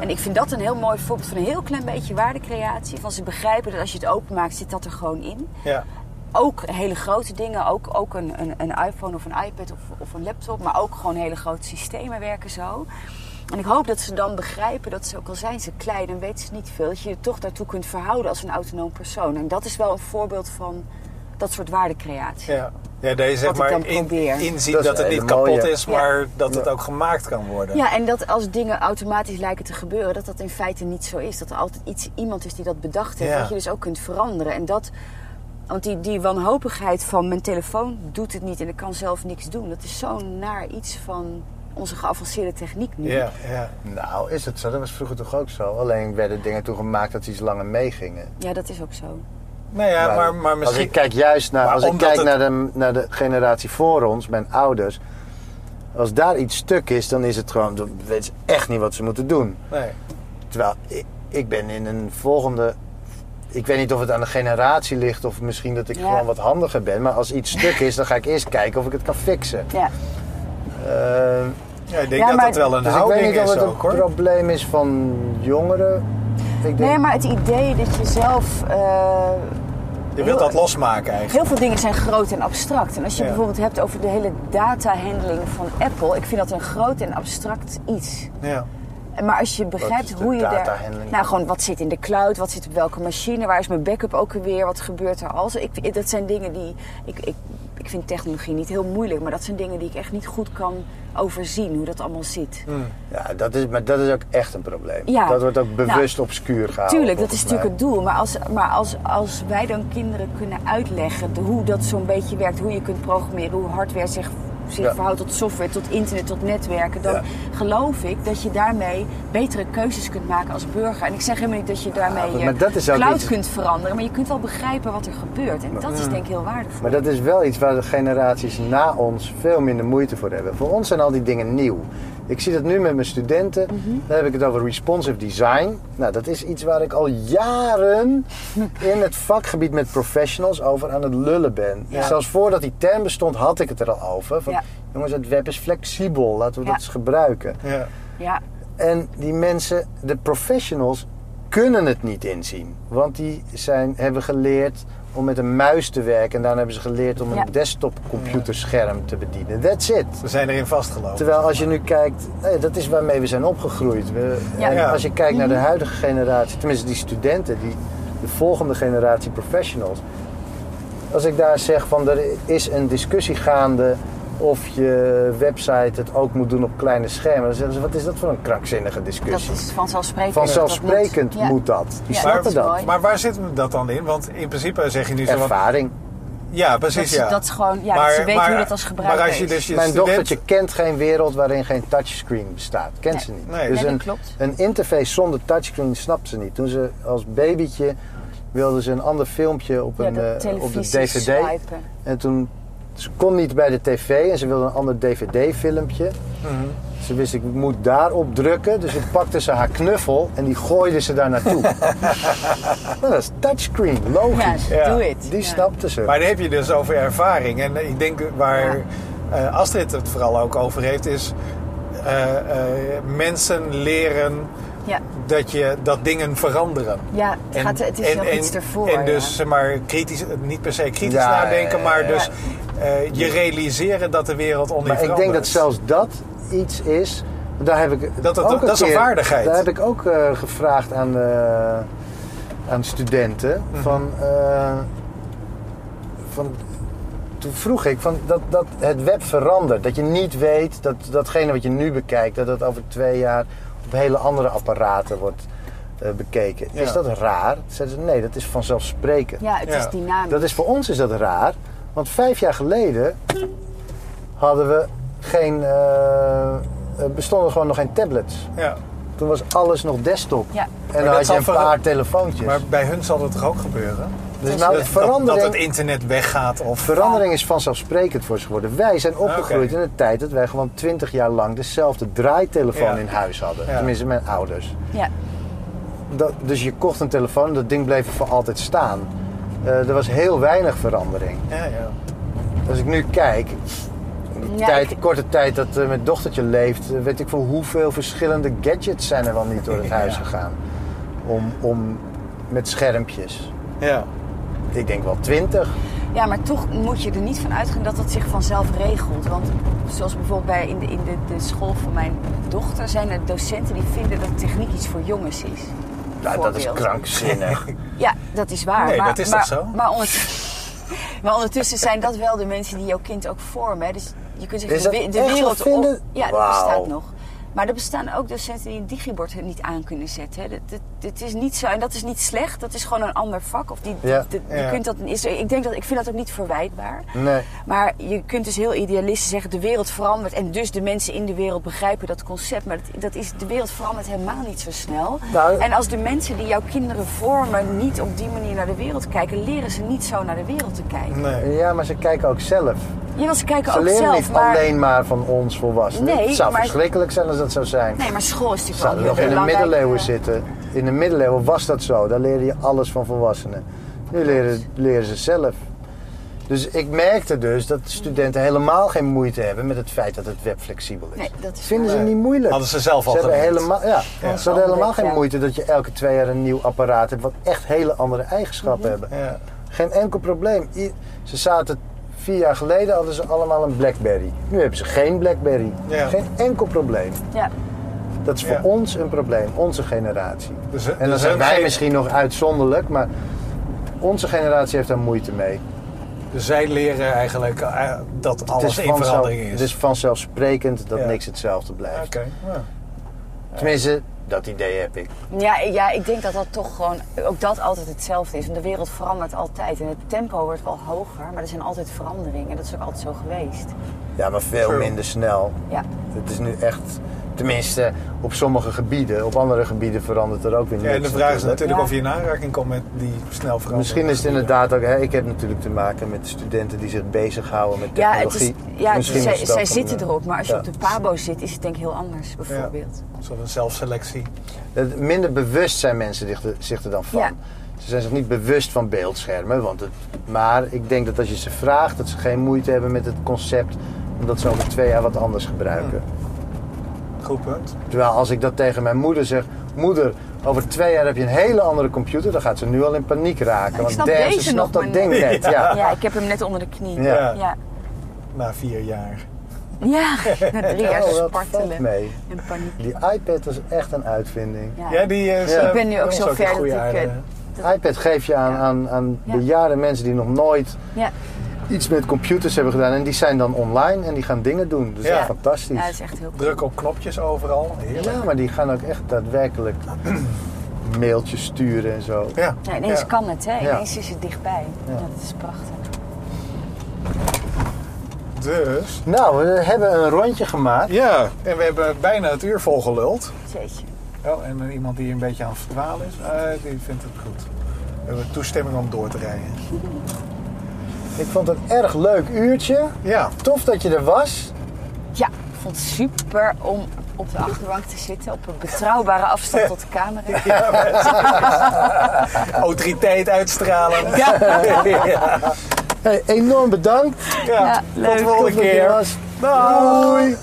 en ik vind dat een heel mooi voorbeeld van een heel klein beetje waardecreatie. Van ze begrijpen dat als je het openmaakt, zit dat er gewoon in. ja. Ook hele grote dingen, ook, ook een, een, een iPhone of een iPad of, of een laptop, maar ook gewoon hele grote systemen werken zo. En ik hoop dat ze dan begrijpen dat ze, ook al zijn ze klein en weten ze niet veel, dat je je toch daartoe kunt verhouden als een autonoom persoon. En dat is wel een voorbeeld van dat soort waardecreatie. Ja. Ja, dat je zeg maar in, inziet Dat dat, het niet kapot mooie. is, maar dat het Ja. ook gemaakt kan worden. Ja, en dat als dingen automatisch lijken te gebeuren, dat dat in feite niet zo is. Dat er altijd iets, iemand is die dat bedacht heeft, Ja. wat je dus ook kunt veranderen. En dat, want die, die wanhopigheid van mijn telefoon doet het niet en ik kan zelf niks doen. Dat is zo'n naar iets van onze geavanceerde techniek nu. Ja, ja. Nou, is het zo? Dat was vroeger toch ook zo? Alleen werden dingen toen gemaakt dat ze iets langer meegingen. Ja, dat is ook zo. Nou ja, maar, maar Als misschien... ik kijk juist naar, Maar als ik kijk het- naar, de, naar de generatie voor ons, mijn ouders. Als daar iets stuk is, dan is het gewoon, dan weten ze echt niet wat ze moeten doen. Nee. Terwijl ik, ik ben in een volgende. Ik weet niet of het aan de generatie ligt of misschien dat ik Ja. gewoon wat handiger ben. Maar als iets stuk is, dan ga ik eerst kijken of ik het kan fixen. Ja. Eh, Ja, ik denk Ja, dat maar- dat wel een dus ik houding weet niet of is het een ook, hoor. probleem is van jongeren. Ik denk, Nee, maar het idee dat je zelf... eh, Je wilt dat losmaken eigenlijk. Heel veel dingen zijn groot en abstract. En als je Ja. bijvoorbeeld hebt over de hele data-handling van Apple... ik vind dat een groot en abstract iets. Ja. Maar als je begrijpt hoe je daar... Nou, gewoon wat zit in de cloud, wat zit op welke machine, waar is mijn backup ook weer, wat gebeurt er als? Ik, dat zijn dingen die... Ik, ik, ik vind technologie niet heel moeilijk, maar dat zijn dingen die ik echt niet goed kan overzien, hoe dat allemaal zit. Ja, dat is, maar dat is ook echt een probleem. Ja. Dat wordt ook bewust Nou, obscuur gehouden. Tuurlijk, dat is natuurlijk het doel. Maar als, maar als, als wij dan kinderen kunnen uitleggen hoe dat zo'n beetje werkt, hoe je kunt programmeren, hoe hardware zich, zich Ja. verhoudt tot software, tot internet, tot netwerken, dan Ja. geloof ik dat je daarmee betere keuzes kunt maken als burger. En ik zeg helemaal niet dat je daarmee dat is ook cloud iets- kunt veranderen, maar je kunt wel begrijpen wat er gebeurt. En dat is denk ik heel waardevol. Maar dat is wel iets waar de generaties na ons veel minder moeite voor hebben. Voor ons zijn al die dingen nieuw. Ik zie dat nu met mijn studenten. Mhm. Dan heb ik het over responsive design. Nou, dat is iets waar ik al jaren in het vakgebied met professionals over aan het lullen ben. Ja. Zelfs voordat die term bestond, had ik het er al over. Van, Ja. Jongens, het web is flexibel. Laten we Ja. dat eens gebruiken. Ja. Ja, En die mensen, de professionals, kunnen het niet inzien. Want die zijn, hebben geleerd om met een muis te werken. En daarna hebben ze geleerd om Ja. een desktopcomputerscherm te bedienen. That's it. We zijn erin vastgelopen. Terwijl als je nu kijkt, dat is waarmee we zijn opgegroeid. We, Ja. en Ja. Als je kijkt naar de huidige generatie, tenminste die studenten, die, de volgende generatie professionals. Als ik daar zeg van er is een discussie gaande of je website het ook moet doen op kleine schermen. Dan zeggen ze, wat is dat voor een krankzinnige Dat discussie? is vanzelfsprekend. Vanzelfsprekend Dat moet. moet, dat. Die Ja, snappen dat dat. mooi. Maar waar zit dat dan in? Want in principe zeg je nu zo van... Ervaring. Ja, Dat, precies, ze- ja. dat is gewoon, ja, dat ze weten hoe dat als gebruiker Maar als je is. dus je Mijn student... dochtertje kent geen wereld waarin geen touchscreen bestaat. Kent Nee. ze niet. Nee. Dus Nee, dat een, klopt. een interface zonder touchscreen snapt ze niet. Toen ze als babytje wilde ze een ander filmpje op, Ja, een, de eh, op de televisie DVD. swipen. En toen ze kon niet bij de tv en ze wilde een ander DVD-filmpje. Ze wist, ik moet daarop drukken. Dus toen pakte ze haar knuffel en die gooide ze daar naartoe. nou, dat is touchscreen, Ja, logisch. Ja. doe het. Die Ja. snapte ze. Maar dan heb je dus over ervaring. En ik denk waar eh, Astrid het vooral ook over heeft, is eh, eh, mensen leren Ja, dat, je, dat dingen veranderen. ja het, gaat, het is nog iets ervoor. En dus ja. maar kritisch, niet per se kritisch Ja, nadenken, ja, maar ja. dus eh, je realiseren dat de wereld Maar onveranderd ik denk dat zelfs dat iets is. Daar heb ik Dat ook dat is een vaardigheid. Daar heb ik ook eh, gevraagd aan, eh, aan studenten. Mhm. Van, eh, van, toen vroeg ik van dat, dat het web verandert. Dat je niet weet dat datgene wat je nu bekijkt, dat dat over twee jaar op hele andere apparaten wordt eh, bekeken. Ja. Is dat raar? Zeiden ze nee, dat is vanzelfsprekend. Ja, het Ja. is dynamisch. Dat is voor ons is dat raar. Want vijf jaar geleden hadden we geen. eh, er bestonden gewoon nog geen tablets. Ja, Toen was alles nog desktop. Ja. En dat dan had je een paar telefoontjes. maar bij hun zal het toch ook gebeuren? dus nou, dat, dat, verandering, dat het internet weggaat of... verandering is vanzelfsprekend voor ze geworden. Wij zijn opgegroeid oké. in een tijd dat wij gewoon twintig jaar lang dezelfde draaitelefoon Ja. in huis hadden. Ja. Tenminste, mijn ouders. Ja, Dat, dus je kocht een telefoon en dat ding bleef er voor altijd staan. Eh, er was heel weinig verandering. Ja, ja. Als ik nu kijk, Ja, tijd, ik- korte tijd dat eh, mijn dochtertje leeft, eh, weet ik veel hoeveel verschillende gadgets zijn er wel niet door het Ja. huis gegaan. Om, om, met schermpjes. ja. Ik denk wel twintig. Ja, maar toch moet je er niet van uitgaan dat het zich vanzelf regelt. Want zoals bijvoorbeeld bij in, de, in de, de school van mijn dochter zijn er docenten die vinden dat techniek iets voor jongens is. Nou, dat is krankzinnig. Ja, dat is waar. Nee, maar, dat is maar, toch zo? Maar ondertussen, maar ondertussen zijn dat wel de mensen die jouw kind ook vormen. hè. Dus je kunt zeggen, de, wereld op... Ja, dat bestaat nog. Maar er bestaan ook docenten die een digibord niet aan kunnen zetten. Hè. Dat, dat, dat is niet zo, en dat is niet slecht. Dat is gewoon een ander vak. Of die, Ja. die- je Ja. kunt dat, is, ik, denk dat, ik vind dat ook niet verwijtbaar. Nee. Maar je kunt dus heel idealistisch zeggen, de wereld verandert. En dus de mensen in de wereld begrijpen dat concept. Maar dat, dat is, de wereld verandert helemaal niet zo snel. Nou- en als de mensen die jouw kinderen vormen niet op die manier naar de wereld kijken... leren ze niet zo naar de wereld te kijken. Nee. Ja, maar ze kijken ook zelf. Ja, ze kijken Ze ook leren zelf. niet maar, alleen maar van ons volwassenen. Nee, het zou maar- verschrikkelijk zijn als dat zou zijn. Nee, maar school is natuurlijk zouden wel nog in de middeleeuwen eh, zitten. In de middeleeuwen was dat zo. Daar leerde je alles van volwassenen. Nu leren, leren ze zelf. Dus ik merkte dus dat studenten helemaal geen moeite hebben met het feit dat het web flexibel is. Nee, dat is Vinden ze niet moeilijk. Hadden ze zelf al Ze hebben helemaal, ja, Ja. ze hadden helemaal geen moeite dat je elke twee jaar een nieuw apparaat hebt. Wat echt hele andere eigenschappen hebben. Ja. Geen enkel probleem. I- Ze zaten vier jaar geleden hadden ze allemaal een Blackberry. Nu hebben ze geen Blackberry. Ja. Geen enkel probleem. Ja, Dat is voor Ja. ons een probleem, onze generatie. Dus- en dan dus zijn wij misschien nog uitzonderlijk, maar onze generatie heeft daar moeite mee. Dus zij leren eigenlijk eh, dat alles in verandering is. het is vanzelfsprekend dat Ja. niks hetzelfde blijft. Oké. ja. Tenminste, dat idee heb ik. ja, ja, ik denk dat dat toch gewoon, ook dat altijd hetzelfde is. Want de wereld verandert altijd. En het tempo wordt wel hoger, maar er zijn altijd veranderingen. En dat is ook altijd zo geweest. Ja, maar veel True. minder snel. Ja. Het is nu echt, tenminste op sommige gebieden, op andere gebieden verandert er ook weer Ja, niks. en de vraag is natuurlijk Ja. of je in aanraking komt met die snel veranderen. Misschien is het inderdaad ook, hè, ik heb natuurlijk te maken met studenten die zich bezighouden met Ja, het is, technologie. ja Misschien zij, is een, zitten erop. Maar als je ja. op de pabo zit, is het denk ik heel anders, bijvoorbeeld. Zo'n zelfselectie. Het- Minder bewust zijn mensen zich er, zich er dan van. Ja. Ze zijn zich niet bewust van beeldschermen. Want het, maar ik denk dat als je ze vraagt, dat ze geen moeite hebben met het concept. Omdat ze over twee jaar wat anders gebruiken. Goed punt. Terwijl als ik dat tegen mijn moeder zeg... Moeder, over twee jaar heb je een hele andere computer. Dan gaat ze nu al in paniek raken. Ik want snap deze snapt nog dat ding niet. net. Ja. Ja, ik heb hem net onder de knie. Ja. Ja, ja. Na vier jaar. na drie jaar Oh, spartelen mee. en paniek. Die iPad was echt een uitvinding. Ja. Ja, die is... Ja. eh, Ik ben nu ook zo een ver dat goede ik, eh, iPad geef je aan, Ja. aan, aan Ja. bejaarde mensen die nog nooit Ja. Iets met computers hebben gedaan. En die zijn dan online en die gaan dingen doen. Dus Ja. dat is fantastisch. Ja, dat is echt heel cool. Druk op knopjes overal. Heerlijk. Ja, maar die gaan ook echt daadwerkelijk mailtjes sturen en zo. Ja. Ja, ineens Ja. kan het, hè? Ja. Ineens is het dichtbij. Dat is prachtig. Dus. Nou, we hebben een rondje gemaakt. Ja, en we hebben bijna het uur vol geluld. Jeetje. Oh, en iemand die een beetje aan het verdwalen is, eh, die vindt het goed. We hebben toestemming om door te rijden. Ik vond het een erg leuk uurtje. Ja, Tof dat je er was. Ja, ik vond het super om op de achterbank te zitten. Op een betrouwbare afstand tot de camera. autoriteit uitstralen. Ja. ja. Hey, enorm bedankt. Ja, Ja, tot de volgende er keer. was. Dag. Doei.